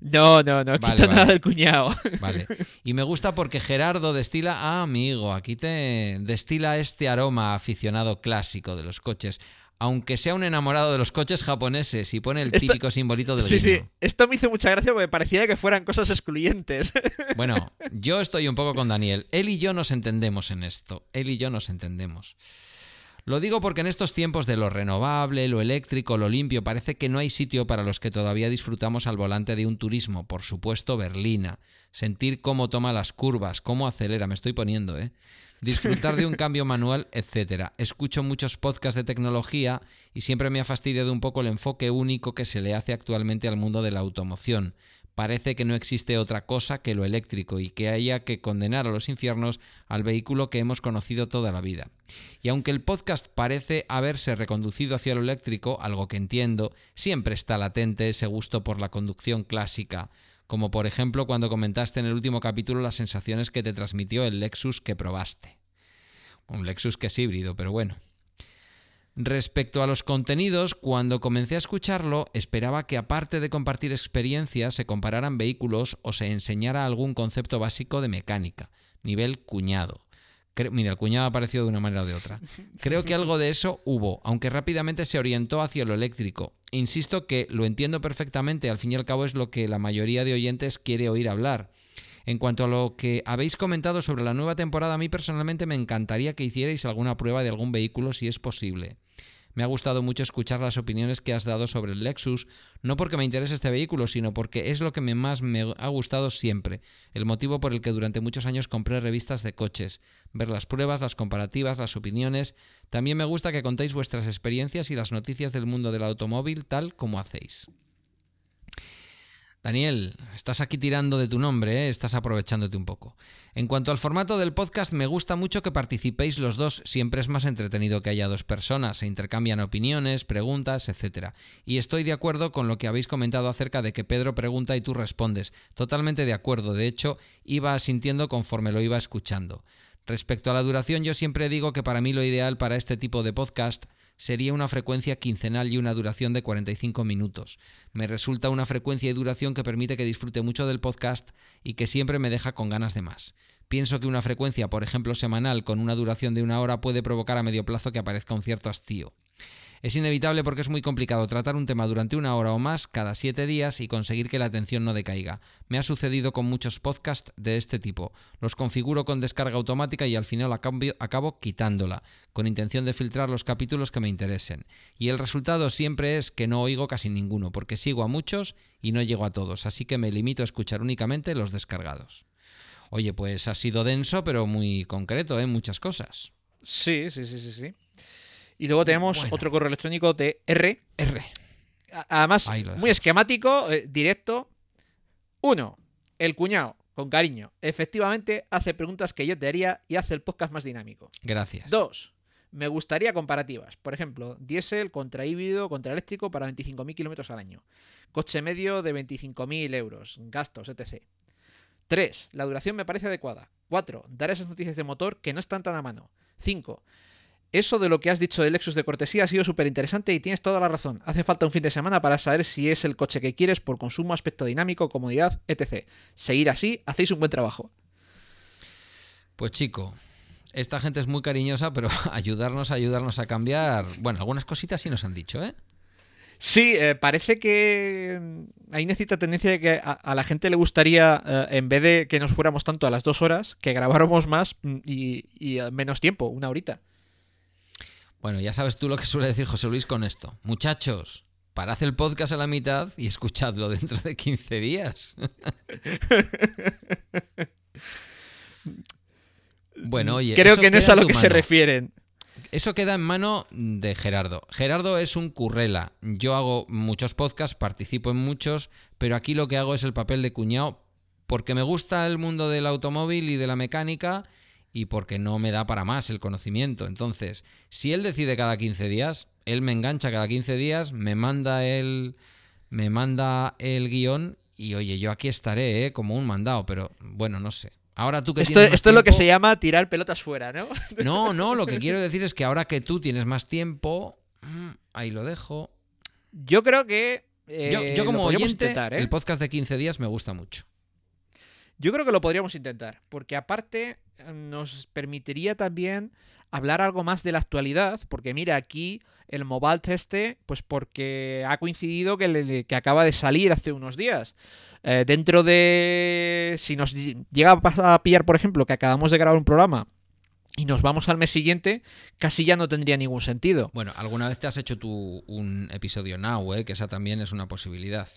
No, no, no Vale, quito vale. nada del cuñado. Vale. Y me gusta porque Gerardo destila, ah, amigo, aquí te destila este aroma aficionado clásico de los coches. Aunque sea un enamorado de los coches japoneses y pone el Esto- típico simbolito del Sí, sí. guiño. Esto me hizo mucha gracia porque parecía que fueran cosas excluyentes. Bueno, yo estoy un poco con Daniel. Él y yo nos entendemos en esto. Él y yo nos entendemos. Lo digo porque en estos tiempos de lo renovable, lo eléctrico, lo limpio, parece que no hay sitio para los que todavía disfrutamos al volante de un turismo, por supuesto berlina. Sentir cómo toma las curvas, cómo acelera, me estoy poniendo, ¿eh? Disfrutar de un cambio manual, etc. Escucho muchos podcasts de tecnología y siempre me ha fastidiado un poco el enfoque único que se le hace actualmente al mundo de la automoción. Parece que no existe otra cosa que lo eléctrico y que haya que condenar a los infiernos al vehículo que hemos conocido toda la vida. Y aunque el podcast parece haberse reconducido hacia lo eléctrico, algo que entiendo, siempre está latente ese gusto por la conducción clásica, como por ejemplo cuando comentaste en el último capítulo las sensaciones que te transmitió el Lexus que probaste. Un Lexus que es híbrido, pero bueno. Respecto a los contenidos, cuando comencé a escucharlo, esperaba que aparte de compartir experiencias, se compararan vehículos o se enseñara algún concepto básico de mecánica, nivel cuñado. Mira, el cuñado ha aparecido de una manera o de otra. Creo que algo de eso hubo, aunque rápidamente se orientó hacia lo eléctrico. Insisto que lo entiendo perfectamente, al fin y al cabo es lo que la mayoría de oyentes quiere oír hablar. En cuanto a lo que habéis comentado sobre la nueva temporada, a mí personalmente me encantaría que hicierais alguna prueba de algún vehículo si es posible. Me ha gustado mucho escuchar las opiniones que has dado sobre el Lexus, no porque me interese este vehículo, sino porque es lo que más me ha gustado siempre, el motivo por el que durante muchos años compré revistas de coches, ver las pruebas, las comparativas, las opiniones. También me gusta que contéis vuestras experiencias y las noticias del mundo del automóvil tal como hacéis. Daniel, estás aquí tirando de tu nombre, ¿eh? estás aprovechándote un poco. En cuanto al formato del podcast, me gusta mucho que participéis los dos, siempre es más entretenido que haya dos personas, se intercambian opiniones, preguntas, etc. Y estoy de acuerdo con lo que habéis comentado acerca de que Pedro pregunta y tú respondes. Totalmente de acuerdo, de hecho, iba sintiendo conforme lo iba escuchando. Respecto a la duración, yo siempre digo que para mí lo ideal para este tipo de podcast sería una frecuencia quincenal y una duración de 45 minutos. Me resulta una frecuencia y duración que permite que disfrute mucho del podcast y que siempre me deja con ganas de más. Pienso que una frecuencia, por ejemplo, semanal con una duración de una hora puede provocar a medio plazo que aparezca un cierto hastío. Es inevitable porque es muy complicado tratar un tema durante una hora o más cada siete días y conseguir que la atención no decaiga. Me ha sucedido con muchos podcasts de este tipo. Los configuro con descarga automática y al final acabo, quitándola, con intención de filtrar los capítulos que me interesen. Y el resultado siempre es que no oigo casi ninguno, porque sigo a muchos y no llego a todos, así que me limito a escuchar únicamente los descargados. Oye, pues ha sido denso, pero muy concreto, ¿eh? Muchas cosas. Sí, sí, sí, sí, sí. Y luego tenemos otro correo electrónico de R. R. Además, muy esquemático, eh, directo. Uno, el cuñado, con cariño. Efectivamente, hace preguntas que yo te haría y hace el podcast más dinámico. Gracias. Dos, me gustaría comparativas. Por ejemplo, diésel contra híbrido contra eléctrico para 25.000 kilómetros al año. Coche medio de 25.000 euros. Gastos, etc. 3. La duración me parece adecuada. 4. Dar esas noticias de motor que no están tan a mano. 5. Eso de lo que has dicho del Lexus de cortesía ha sido súper interesante y tienes toda la razón. Hace falta un fin de semana para saber si es el coche que quieres por consumo, aspecto dinámico, comodidad, etc. Seguir así, hacéis un buen trabajo. Pues chico, esta gente es muy cariñosa, pero ayudarnos, ayudarnos a cambiar. Bueno, algunas cositas sí nos han dicho, ¿eh? Sí, eh, parece que mm, hay cierta tendencia de que a, a la gente le gustaría, eh, en vez de que nos fuéramos tanto a las dos horas, que grabáramos más mm, y, y a menos tiempo, una horita. Bueno, ya sabes tú lo que suele decir José Luis con esto. Muchachos, parad el podcast a la mitad y escuchadlo dentro de 15 días. bueno, oye. Creo que no es a lo que se refieren. Eso queda en mano de Gerardo. Gerardo es un currela. Yo hago muchos podcasts, participo en muchos, pero aquí lo que hago es el papel de cuñado porque me gusta el mundo del automóvil y de la mecánica y porque no me da para más el conocimiento. Entonces, si él decide cada 15 días, él me engancha cada 15 días, me manda el me manda el guion y oye, yo aquí estaré, ¿eh? como un mandado, pero bueno, no sé. Ahora tú que Esto, tienes más esto es lo que se llama tirar pelotas fuera, ¿no? no, no, lo que quiero decir es que ahora que tú tienes más tiempo, mm, ahí lo dejo. Yo creo que. Yo, eh, yo como oyente, intentar, ¿eh? el podcast de 15 días me gusta mucho. Yo creo que lo podríamos intentar, porque aparte nos permitiría también hablar algo más de la actualidad, porque mira, aquí el Mobalt este, pues porque ha coincidido que, le- que acaba de salir hace unos días. Eh, dentro de... Si nos ll- llega a pillar, por ejemplo, que acabamos de grabar un programa y nos vamos al mes siguiente, casi ya no tendría ningún sentido. Bueno, alguna vez te has hecho tú un episodio now, ¿eh? que esa también es una posibilidad.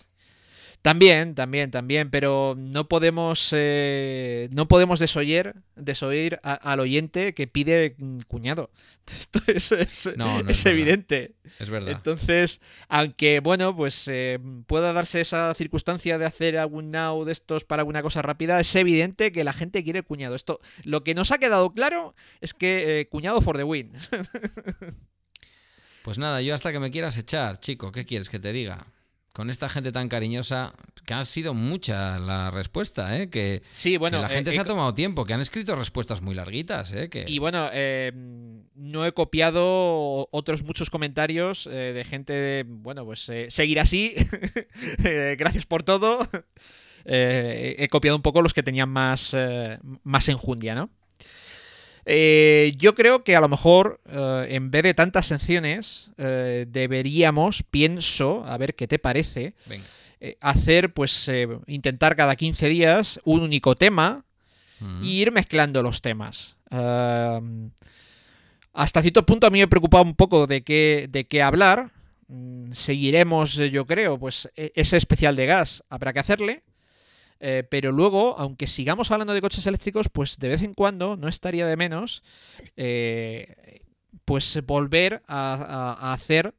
También, también, también, pero no podemos eh, no podemos desoír, desoír al oyente que pide mm, cuñado. Esto es, es- No, no es evidente. Es verdad. Entonces, aunque bueno, pues eh, pueda darse esa circunstancia de hacer algún now de estos para alguna cosa rápida, es evidente que la gente quiere cuñado. Esto, lo que nos ha quedado claro es que eh, cuñado for the win. Pues nada, yo hasta que me quieras echar, chico, ¿qué quieres que te diga? Con esta gente tan cariñosa, que ha sido mucha la respuesta, ¿eh? Que, Sí, bueno, que la eh, gente he se ha tomado tiempo, que han escrito respuestas muy larguitas, ¿eh? Que... Y bueno, eh, no he copiado otros muchos comentarios eh, de gente de, bueno, pues eh, seguir así, Eh, gracias por todo. Eh, he copiado un poco los que tenían más, eh, más enjundia, ¿no? Eh, yo creo que a lo mejor, eh, en vez de tantas secciones, eh, deberíamos, pienso, a ver qué te parece, hacer, pues, intentar cada 15 días un único tema y ir mezclando los temas. Um, hasta cierto punto a mí me preocupaba un poco de qué, de qué hablar. Mm, Seguiremos, yo creo, pues e- ese especial de gas habrá que hacerle. Eh, pero luego, aunque sigamos hablando de coches eléctricos, pues de vez en cuando, no estaría de menos, eh, pues volver a, hacer,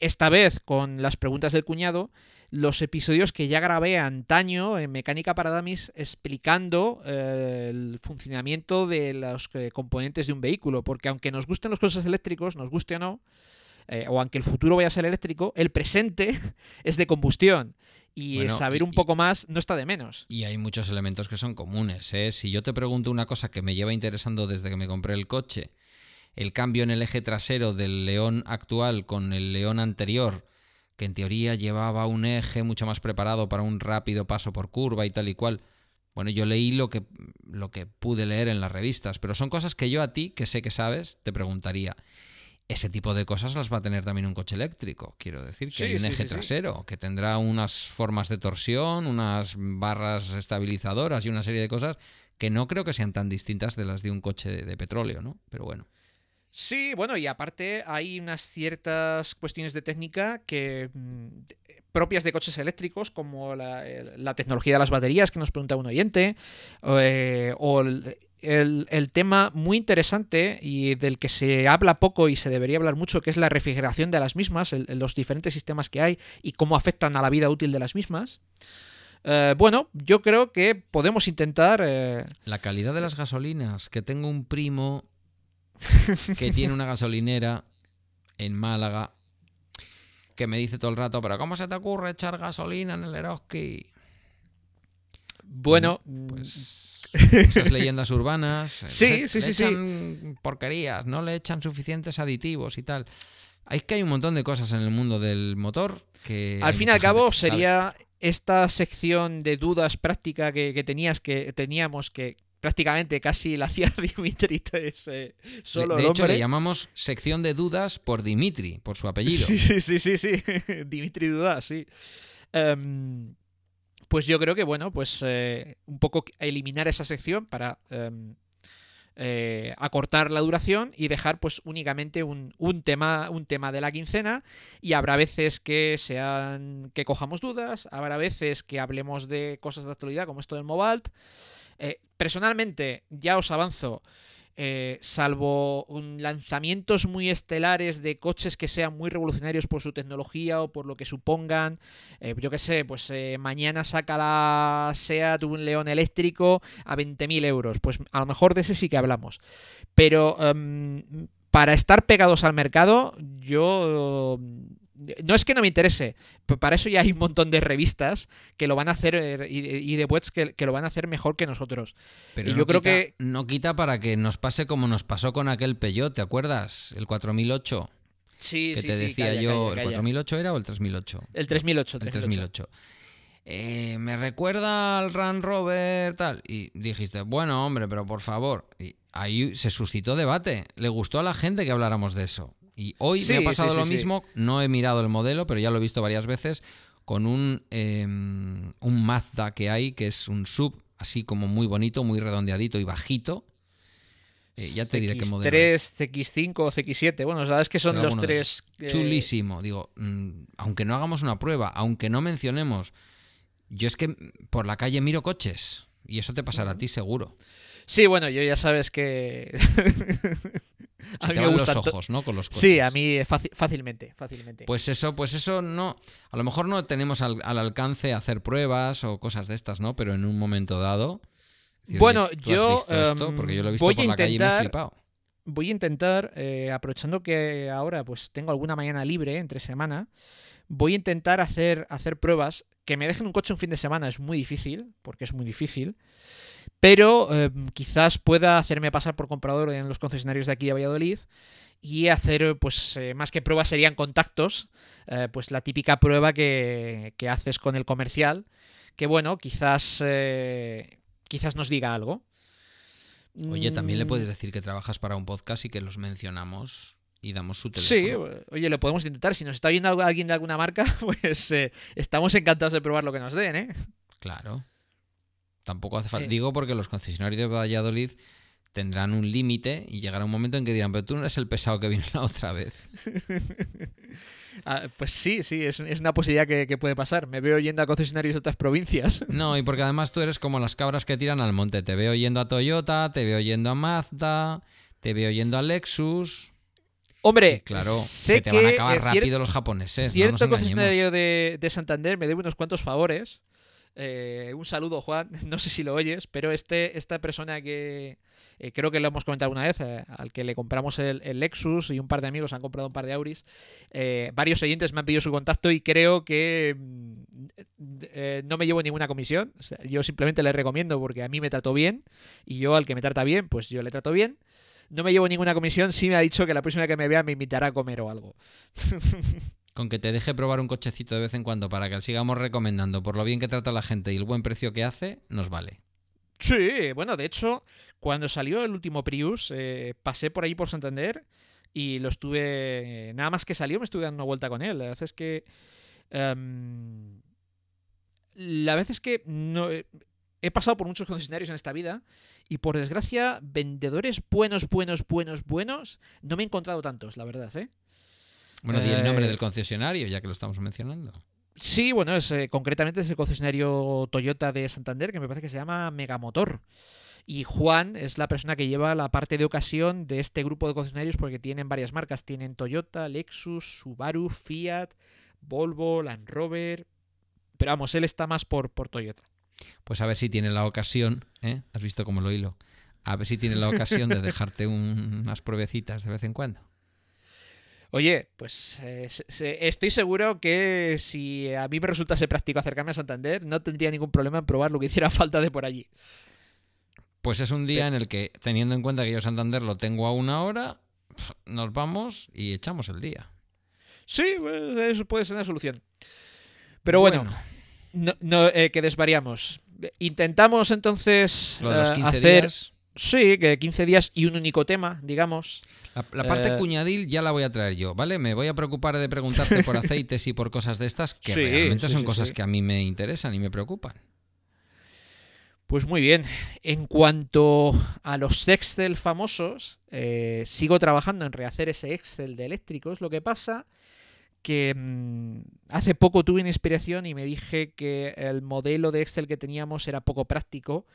esta vez con las preguntas del cuñado, los episodios que ya grabé antaño en Mecánica para Dummies explicando eh, el funcionamiento de los componentes de un vehículo. Porque aunque nos gusten los coches eléctricos, nos guste o no, o aunque el futuro vaya a ser eléctrico, el presente es de combustión. Y Bueno, saber y- un poco más no está de menos. Y hay muchos elementos que son comunes. ¿eh? Si yo te pregunto una cosa que me lleva interesando desde que me compré el coche, el cambio en el eje trasero del León actual con el León anterior, que en teoría llevaba un eje mucho más preparado para un rápido paso por curva y tal y cual. Bueno, yo leí lo que, lo que pude leer en las revistas, pero son cosas que yo a ti, que sé que sabes, te preguntaría. Ese tipo de cosas las va a tener también un coche eléctrico. Quiero decir que Sí, hay un sí, eje sí, trasero, que tendrá unas formas de torsión, unas barras estabilizadoras y una serie de cosas que no creo que sean tan distintas de las de un coche de, de petróleo, ¿no? Pero bueno. Sí, bueno, y aparte hay unas ciertas cuestiones de técnica que mm, propias de coches eléctricos, como la, el- la tecnología de las baterías que nos pregunta un oyente, eh, o el, el- el tema muy interesante y del que se habla poco y se debería hablar mucho, que es la refrigeración de las mismas, el- los diferentes sistemas que hay y cómo afectan a la vida útil de las mismas. Eh, bueno, yo creo que podemos intentar... eh, La calidad de las gasolinas, que tengo un primo que tiene una gasolinera en Málaga que me dice todo el rato, pero ¿cómo se te ocurre echar gasolina en el Eroski? bueno, Pues esas leyendas urbanas. eh, Sí, le- sí, le sí, sí. echan porquerías, no le echan suficientes aditivos y tal. Es que hay un montón de cosas en el mundo del motor que. Al hay fin y al cabo sería esta sección de dudas práctica que, que tenías que teníamos que prácticamente casi la hacía Dimitri eh, solo de el hecho, le llamamos sección de dudas por Dimitri, por su apellido. Sí, sí, sí, sí, sí. Dimitri Dudas, sí. Em, pues yo creo que, bueno, pues eh, un poco eliminar esa sección para em, eh, acortar la duración y dejar pues únicamente un, un tema, un tema de la quincena. Y habrá veces que sean. que cojamos dudas, habrá veces que hablemos de cosas de actualidad, como esto del Mobalt. Eh, personalmente, ya os avanzo. Eh, salvo lanzamientos muy estelares de coches que sean muy revolucionarios por su tecnología o por lo que supongan. eh, yo qué sé, pues eh, mañana saca la SEAT un León eléctrico a 20.000 euros. Pues a lo mejor de ese sí que hablamos. Pero em, para estar pegados al mercado, yo... No es que no me interese, para eso ya hay un montón de revistas que lo van a hacer eh, y, de webs que, que lo van a hacer mejor que nosotros. Pero Y no yo creo quita- que- No quita para que nos pase como nos pasó con aquel Peugeot, ¿te acuerdas? El 4008. Sí, que sí, te sí, decía calla, yo, calla, ¿el calla. 4008 era o el 3008? El 3008. El 3008. Eh, me recuerda al Run Rover tal. Y dijiste, bueno, hombre, pero por favor. Y ahí se suscitó debate. Le gustó a la gente que habláramos de eso. Y hoy Sí, me ha pasado sí, lo mismo. No he mirado el modelo, pero ya lo he visto varias veces. Con un, eh, un Mazda que hay, que es un sub, así como muy bonito, muy redondeadito y bajito. Eh, ya te diré qué modelo. es. CX3, CX5 o CX7. Bueno, la verdad es que son los tres. eh, Chulísimo. Digo, mm, aunque no hagamos una prueba, aunque no mencionemos, yo es que por la calle miro coches. Y eso te pasará a ti seguro. Sí, bueno, yo ya sabes que. a mí te me van gustan los ojos, ¿no? Con los coches. Sí, a mí fácil- fácilmente, fácilmente. Pues eso, pues eso no. A lo mejor no tenemos al, al alcance hacer pruebas o cosas de estas, ¿no? Pero en un momento dado. decir, Bueno, oye, ¿tú yo, has visto esto? em, Porque yo lo he visto por la calle y me he flipado. Voy a intentar, eh, aprovechando que ahora pues tengo alguna mañana libre entre semana, voy a intentar hacer, hacer pruebas. Que me dejen un coche un fin de semana es muy difícil, porque es muy difícil. Pero eh, quizás pueda hacerme pasar por comprador en los concesionarios de aquí de Valladolid y hacer, pues, eh, más que pruebas serían contactos, eh, pues la típica prueba que, que haces con el comercial, que bueno, quizás, eh, quizás nos diga algo. Oye, también le Mm, puedes decir que trabajas para un podcast y que los mencionamos y damos su Sí, teléfono. oye, lo podemos intentar. Si nos está oyendo alguien de alguna marca, pues estamos encantados de probar lo que nos den, ¿eh? Claro. Tampoco hace falta. Eh. Digo porque los concesionarios de Valladolid tendrán un límite y llegará un momento en que dirán, pero tú no eres el pesado que vino la otra vez. Ah, pues sí, sí, es, es una posibilidad que, que puede pasar. Me veo yendo a concesionarios de otras provincias. No, y porque además tú eres como las cabras que tiran al monte. Te veo yendo a Toyota, te veo yendo a Mazda, te veo yendo a Lexus. Hombre, claro, sé se te van a acabar rápido los japoneses. cierto no nos concesionario de, de Santander me debe unos cuantos favores. Eh, un saludo, Juan. No sé si lo oyes, pero este, esta persona que eh, creo que lo hemos comentado una vez, eh, al que le compramos el, Lexus y un par de amigos han comprado un par de Auris, varios oyentes me han pedido su contacto y creo que mm, no me llevo ninguna comisión. Yo simplemente le recomiendo porque a mí me trató bien y yo al que me trata bien, pues yo le trato bien. No me llevo ninguna comisión, sí me ha dicho que la próxima que me vea me invitará a comer o algo. Con que te deje probar un cochecito de vez en cuando para que sigamos recomendando por lo bien que trata la gente y el buen precio que hace, nos vale. Sí, bueno, de hecho, cuando salió el último Prius, eh, pasé por ahí por Santander y lo estuve. Nada más que salió, me estuve dando vuelta con él. La verdad es que. em, la verdad es que no, he pasado por muchos concesionarios en esta vida y por desgracia, vendedores buenos, buenos, buenos, buenos, no me he encontrado tantos, la verdad, ¿eh? Bueno, di el Eh, nombre del concesionario, ya que lo estamos mencionando. Sí, bueno, es, eh, concretamente es el concesionario Toyota de Santander, que me parece que se llama Megamotor. Y Juan es la persona que lleva la parte de ocasión de este grupo de concesionarios porque tienen varias marcas. Tienen Toyota, Lexus, Subaru, Fiat, Volvo, Land Rover. Pero vamos, él está más por, por Toyota. Pues a ver si tiene la ocasión, ¿eh? ¿Has visto cómo lo hilo? A ver si tiene la ocasión de dejarte un- unas pruebecitas de vez en cuando. Oye, pues eh, se- estoy seguro que si a mí me resultase práctico acercarme a Santander, no tendría ningún problema en probar lo que hiciera falta de por allí. Pues es un día en el que, teniendo en cuenta que yo Santander lo tengo a una hora, nos vamos y echamos el día. Sí, pues, eso puede ser una solución. Pero bueno, no, no, eh, que desvariamos. Intentamos entonces lo de los eh, 15 hacer. días. Sí, que 15 días y un único tema, digamos. La, la parte Eh, cuñadil ya la voy a traer yo, ¿vale? Me voy a preocupar de preguntarte por aceites y por cosas de estas que Sí, realmente sí, son sí, cosas que a mí me interesan y me preocupan. Pues muy bien. En cuanto a los Excel famosos, eh, sigo trabajando en rehacer ese Excel de eléctricos. Lo que pasa que mm, hace poco tuve una inspiración y me dije que el modelo de Excel que teníamos era poco práctico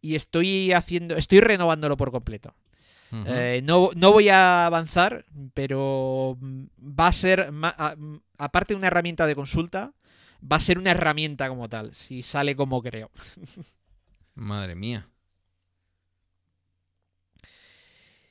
y estoy haciendo, estoy renovándolo por completo. Eh, no, no voy a avanzar, pero va a ser, a- aparte de una herramienta de consulta, va a ser una herramienta como tal, si sale como creo. Madre mía.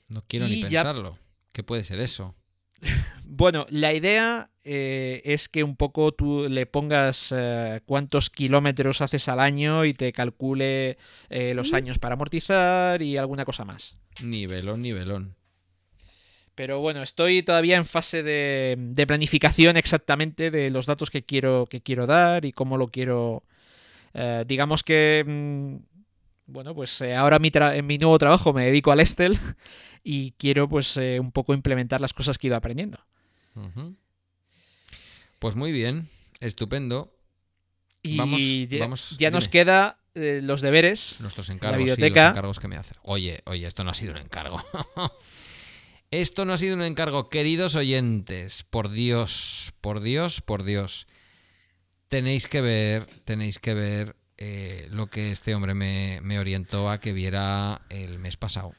No quiero Y ni ya- pensarlo. ¿Qué puede ser eso? Bueno, la idea eh, es que un poco tú le pongas eh, cuántos kilómetros haces al año y te calcule eh, los años para amortizar y alguna cosa más. Nivelón, nivelón. Pero bueno, estoy todavía en fase de, de planificación exactamente de los datos que quiero, que quiero dar y cómo lo quiero. eh, digamos que. mm, Bueno, pues eh, ahora mi tra- en mi nuevo trabajo me dedico al Estel y quiero pues eh, un poco implementar las cosas que he ido aprendiendo. Pues muy bien, estupendo. Y Vamos- ya, vamos, ya nos queda eh, los deberes. Nuestros encargos, sí, biblioteca. los encargos que me hacen. Oye, oye, esto no ha sido un encargo. esto no ha sido un encargo, queridos oyentes. Por Dios, por Dios, por Dios. Tenéis que ver, tenéis que ver eh, lo que este hombre me, me orientó a que viera el mes pasado.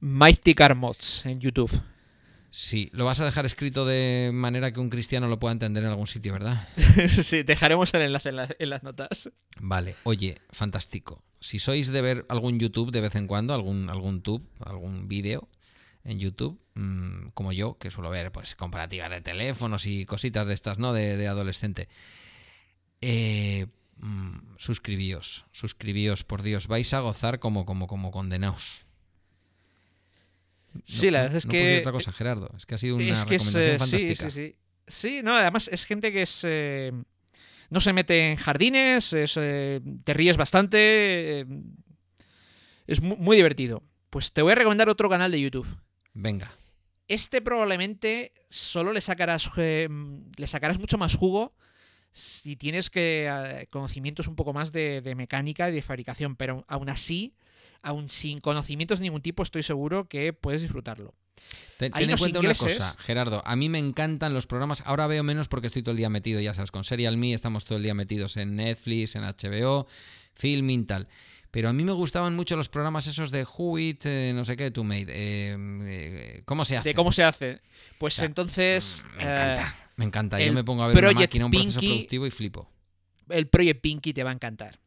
Mighty Car Mods en YouTube. Sí, lo vas a dejar escrito de manera que un cristiano lo pueda entender en algún sitio, ¿verdad? sí, dejaremos el enlace en, la- en las notas. Vale, oye, fantástico. Si sois de ver algún YouTube de vez en cuando, algún, algún tube, algún vídeo en YouTube, mm, como yo, que suelo ver pues comparativas de teléfonos y cositas de estas, ¿no? De, de adolescente. Eh, mm, suscribíos, suscribíos, por Dios, vais a gozar como, como, como condenados. Sí, la verdad es no que- otra cosa, Gerardo. Es que ha sido una es que es, recomendación eh, sí, fantástica. sí, sí. Sí, no, además es gente que es. eh, no se mete en jardines, es, eh, te ríes bastante. eh, es mu- muy, divertido. Pues te voy a recomendar otro canal de YouTube. Venga. Este probablemente solo le sacarás, le sacarás mucho más jugo si tienes que conocimientos un poco más de, de mecánica y de fabricación, pero aún así, aún sin conocimientos de ningún tipo, estoy seguro que puedes disfrutarlo. Ten, en cuenta ingleses- una cosa, Gerardo. A mí me encantan los programas. Ahora veo menos porque estoy todo el día metido, ya sabes, con Serial Me estamos todo el día metidos en Netflix, en HBO, Filming, tal. Pero a mí me gustaban mucho los programas esos de Who It, eh, no sé qué, To Made. eh, eh, ¿Cómo se hace? De cómo se hace. Pues O sea, entonces. Me eh, encanta, me encanta. Yo me pongo a ver una máquina, un proceso Pinky- productivo y flipo. el Project Pinky te va a encantar.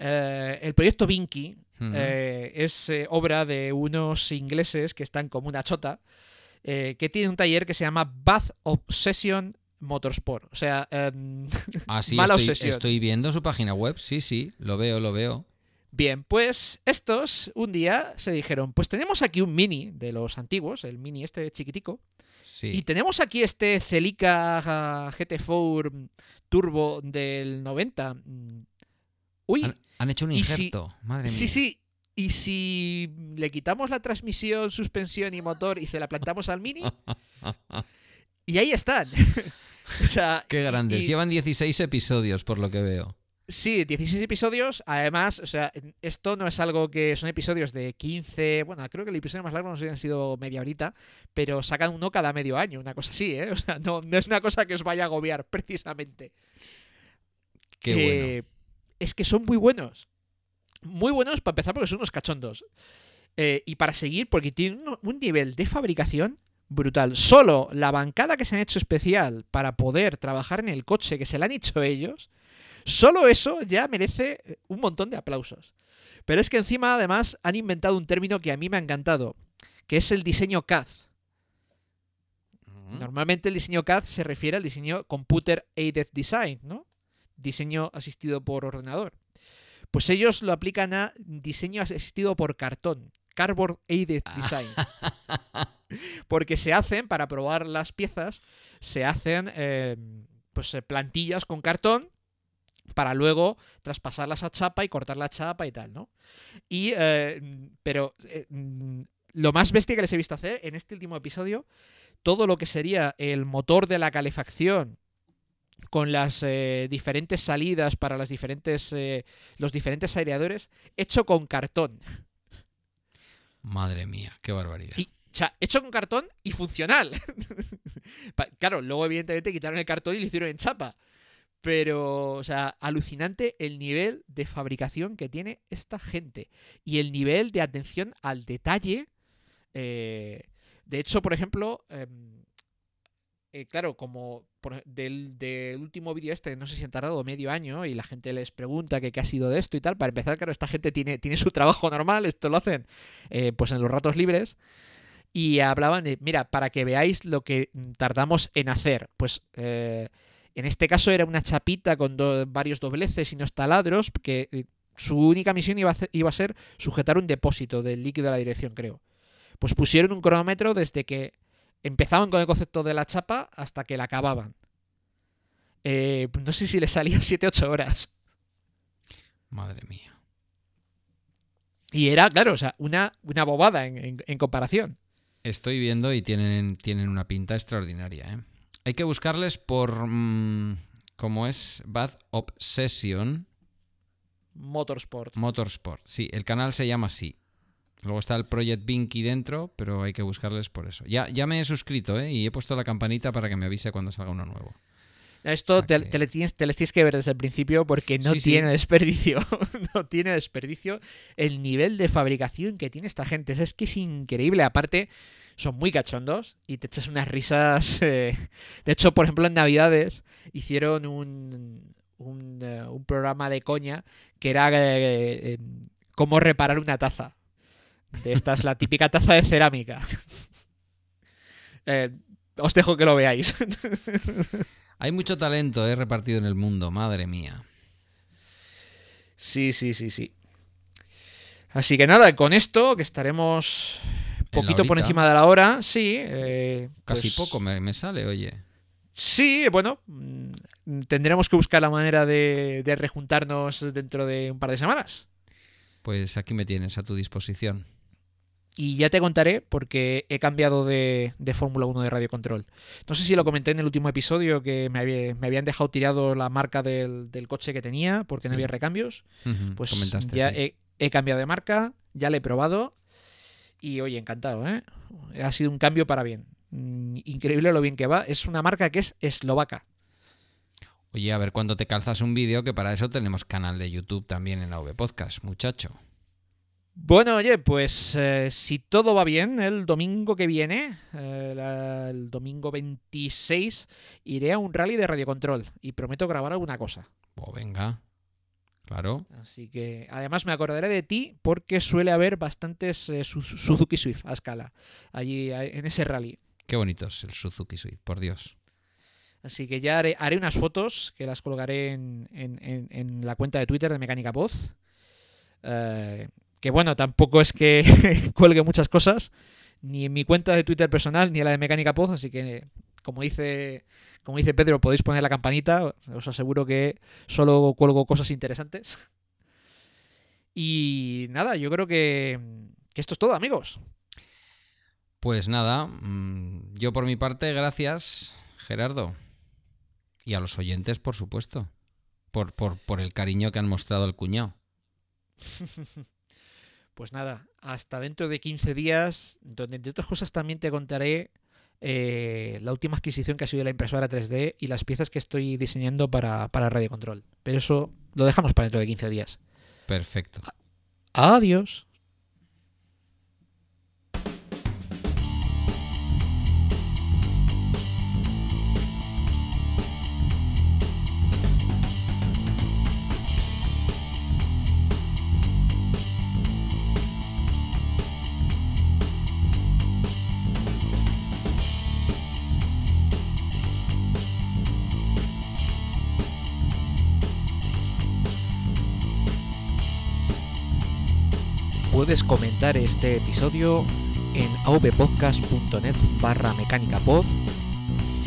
Eh, el proyecto Pinky Ujú. eh, es eh, obra de unos ingleses que están como una chota, que tienen un taller que se llama Bath Obsession Motorsport. O sea, em, Ah, sí, mala estoy, obsesión. estoy viendo su página web. Sí, sí, lo veo, lo veo. bien, pues estos un día se dijeron, pues tenemos aquí un mini de los antiguos, el mini este chiquitico, Sí. y tenemos aquí este Celica ah, GT4 Turbo del 90. Uy, Han, han hecho un si- injerto. Madre mía. Sí, sí. Y si le quitamos la transmisión, suspensión y motor y se la plantamos al Mini, y ahí están. o sea, Qué grandes. y- Llevan 16 episodios, por lo que veo. sí, 16 episodios. Además, o sea, esto no es algo que son episodios de 15. Bueno, creo que el episodio más largo no sé si han sido media horita, pero sacan uno cada medio año, una cosa así, ¿eh? O sea, no, no es una cosa que os vaya a agobiar, precisamente. Qué bueno. Es que son muy buenos. Muy buenos para empezar porque son unos cachondos. Eh, y para seguir porque tienen un, un nivel de fabricación brutal. Solo la bancada que se han hecho especial para poder trabajar en el coche que se la han hecho ellos, solo eso ya merece eh, un montón de aplausos. Pero es que encima además han inventado un término que a mí me ha encantado, que es el diseño CAD. Normalmente el diseño CAD se refiere al diseño Computer Aided Design, ¿no? Diseño asistido por ordenador. Pues ellos lo aplican a diseño asistido por cartón, Cardboard Aided Design. Porque se hacen, para probar las piezas, se hacen eh, pues eh, plantillas con cartón para luego traspasarlas a chapa y cortar la chapa y tal, ¿no? Y, eh, pero eh, mm, lo más bestia que les he visto hacer en este último episodio todo lo que sería el motor de la calefacción con las eh, diferentes salidas para las diferentes eh, los diferentes aireadores hecho con cartón. Madre mía, qué barbaridad. y o sea, hecho con cartón y funcional. Claro luego evidentemente quitaron el cartón y lo hicieron en chapa. Pero o sea alucinante el nivel de fabricación que tiene esta gente. Y el nivel de atención al detalle eh, de hecho por ejemplo em, eh, claro, como por del, último vídeo este, no sé si han tardado medio año y la gente les pregunta que qué ha sido de esto y tal. Para empezar, claro, esta gente tiene, tiene su trabajo normal, esto lo hacen eh, pues en los ratos libres. Y hablaban de, mira, para que veáis lo que tardamos en hacer. Pues eh, en este caso era una chapita con varios dobleces y unos taladros que su única misión iba a, iba a ser sujetar un depósito del líquido de la dirección, creo. Pues pusieron un cronómetro desde que empezaban con el concepto de la chapa hasta que la acababan. Eh, no sé si le salía 7-8 horas. Madre mía. Y era, claro, o sea, una, una bobada en, en- en comparación. Estoy viendo y tienen, tienen una pinta extraordinaria, ¿eh? Hay que buscarles por... mm, ¿Cómo es? Bad Obsession Motorsport. Motorsport. Sí, el canal se llama así. Luego está el Project Binky dentro, pero hay que buscarles por eso. Ya, ya me he suscrito, ¿eh? Y he puesto la campanita para que me avise cuando salga uno nuevo. Esto te, que- te le tienes, te les tienes que ver desde el principio porque no Sí, sí. tiene desperdicio. no tiene desperdicio el nivel de fabricación que tiene esta gente. Es que es increíble. Aparte, son muy cachondos y te echas unas risas. eh. De hecho, por ejemplo, en Navidades hicieron un, un, eh, un programa de coña que era eh, eh, cómo reparar una taza. De esta es la típica taza de cerámica. Eh, os dejo que lo veáis. Hay mucho talento, ¿eh? Repartido en el mundo, madre mía. Sí, sí, sí, sí. Así que nada, con esto, que estaremos poquito por encima de la hora, sí. eh, Casi pues, poco me, me sale, oye. Sí, bueno, mm, tendremos que buscar la manera de, de rejuntarnos dentro de un par de semanas. Pues aquí me tienes a tu disposición. Y ya te contaré porque he cambiado de, de Fórmula 1 de Radio Control. No sé si lo comenté en el último episodio que me, había- me habían dejado tirado la marca del, del coche que tenía porque no había recambios. Pues Comentaste, ya sí. he, he cambiado de marca, ya la he probado y oye, encantado, ¿eh? Ha sido un cambio para bien. Mm, Increíble lo bien que va. Es una marca que es eslovaca. Oye, a ver cuándo te calzas un vídeo, que para eso tenemos canal de YouTube también en AV Podcast, muchacho. Bueno, oye, pues eh, si todo va bien, el domingo que viene, eh, la- el domingo 26, iré a un rally de radiocontrol y prometo grabar alguna cosa. Pues venga. Claro. Así que además me acordaré de ti porque suele haber bastantes eh, Su- Suzuki Swift a escala allí en ese rally. Qué bonito es el Suzuki Swift, por Dios. Así que ya haré, haré unas fotos que las colgaré en, en- en- en la cuenta de Twitter de Mecánica Voz. Eh, que bueno, tampoco es que cuelgue muchas cosas, ni en mi cuenta de Twitter personal, ni en la de Mecánica Voz. Así que, como dice, como dice Pedro, podéis poner la campanita. Os aseguro que solo cuelgo cosas interesantes. Y nada, yo creo que, que esto es todo, amigos. Pues nada, mm, yo por mi parte, gracias, Gerardo. Y a los oyentes, por supuesto. Por, por, por el cariño que han mostrado al cuñado. Pues nada, hasta dentro de 15 días, donde entre otras cosas también te contaré eh, la última adquisición que ha sido la impresora 3D y las piezas que estoy diseñando para, para Radio Control. Pero eso lo dejamos para dentro de 15 días. Perfecto. Adiós. Puedes comentar este episodio en avpodcast.net barra mecánicapod,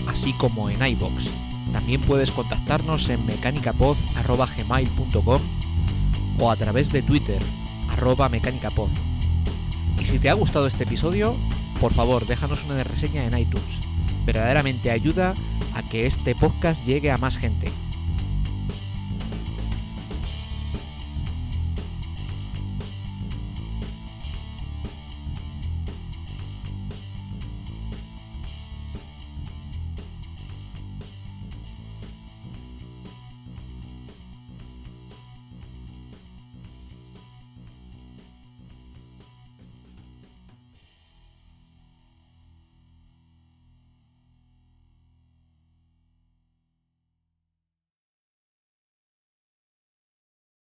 así como en iBox. También puedes contactarnos en mecanicapod.gmail.com o a través de Twitter, arroba mecanicapod. Y si te ha gustado este episodio, por favor déjanos una reseña en iTunes. Verdaderamente ayuda a que este podcast llegue a más gente.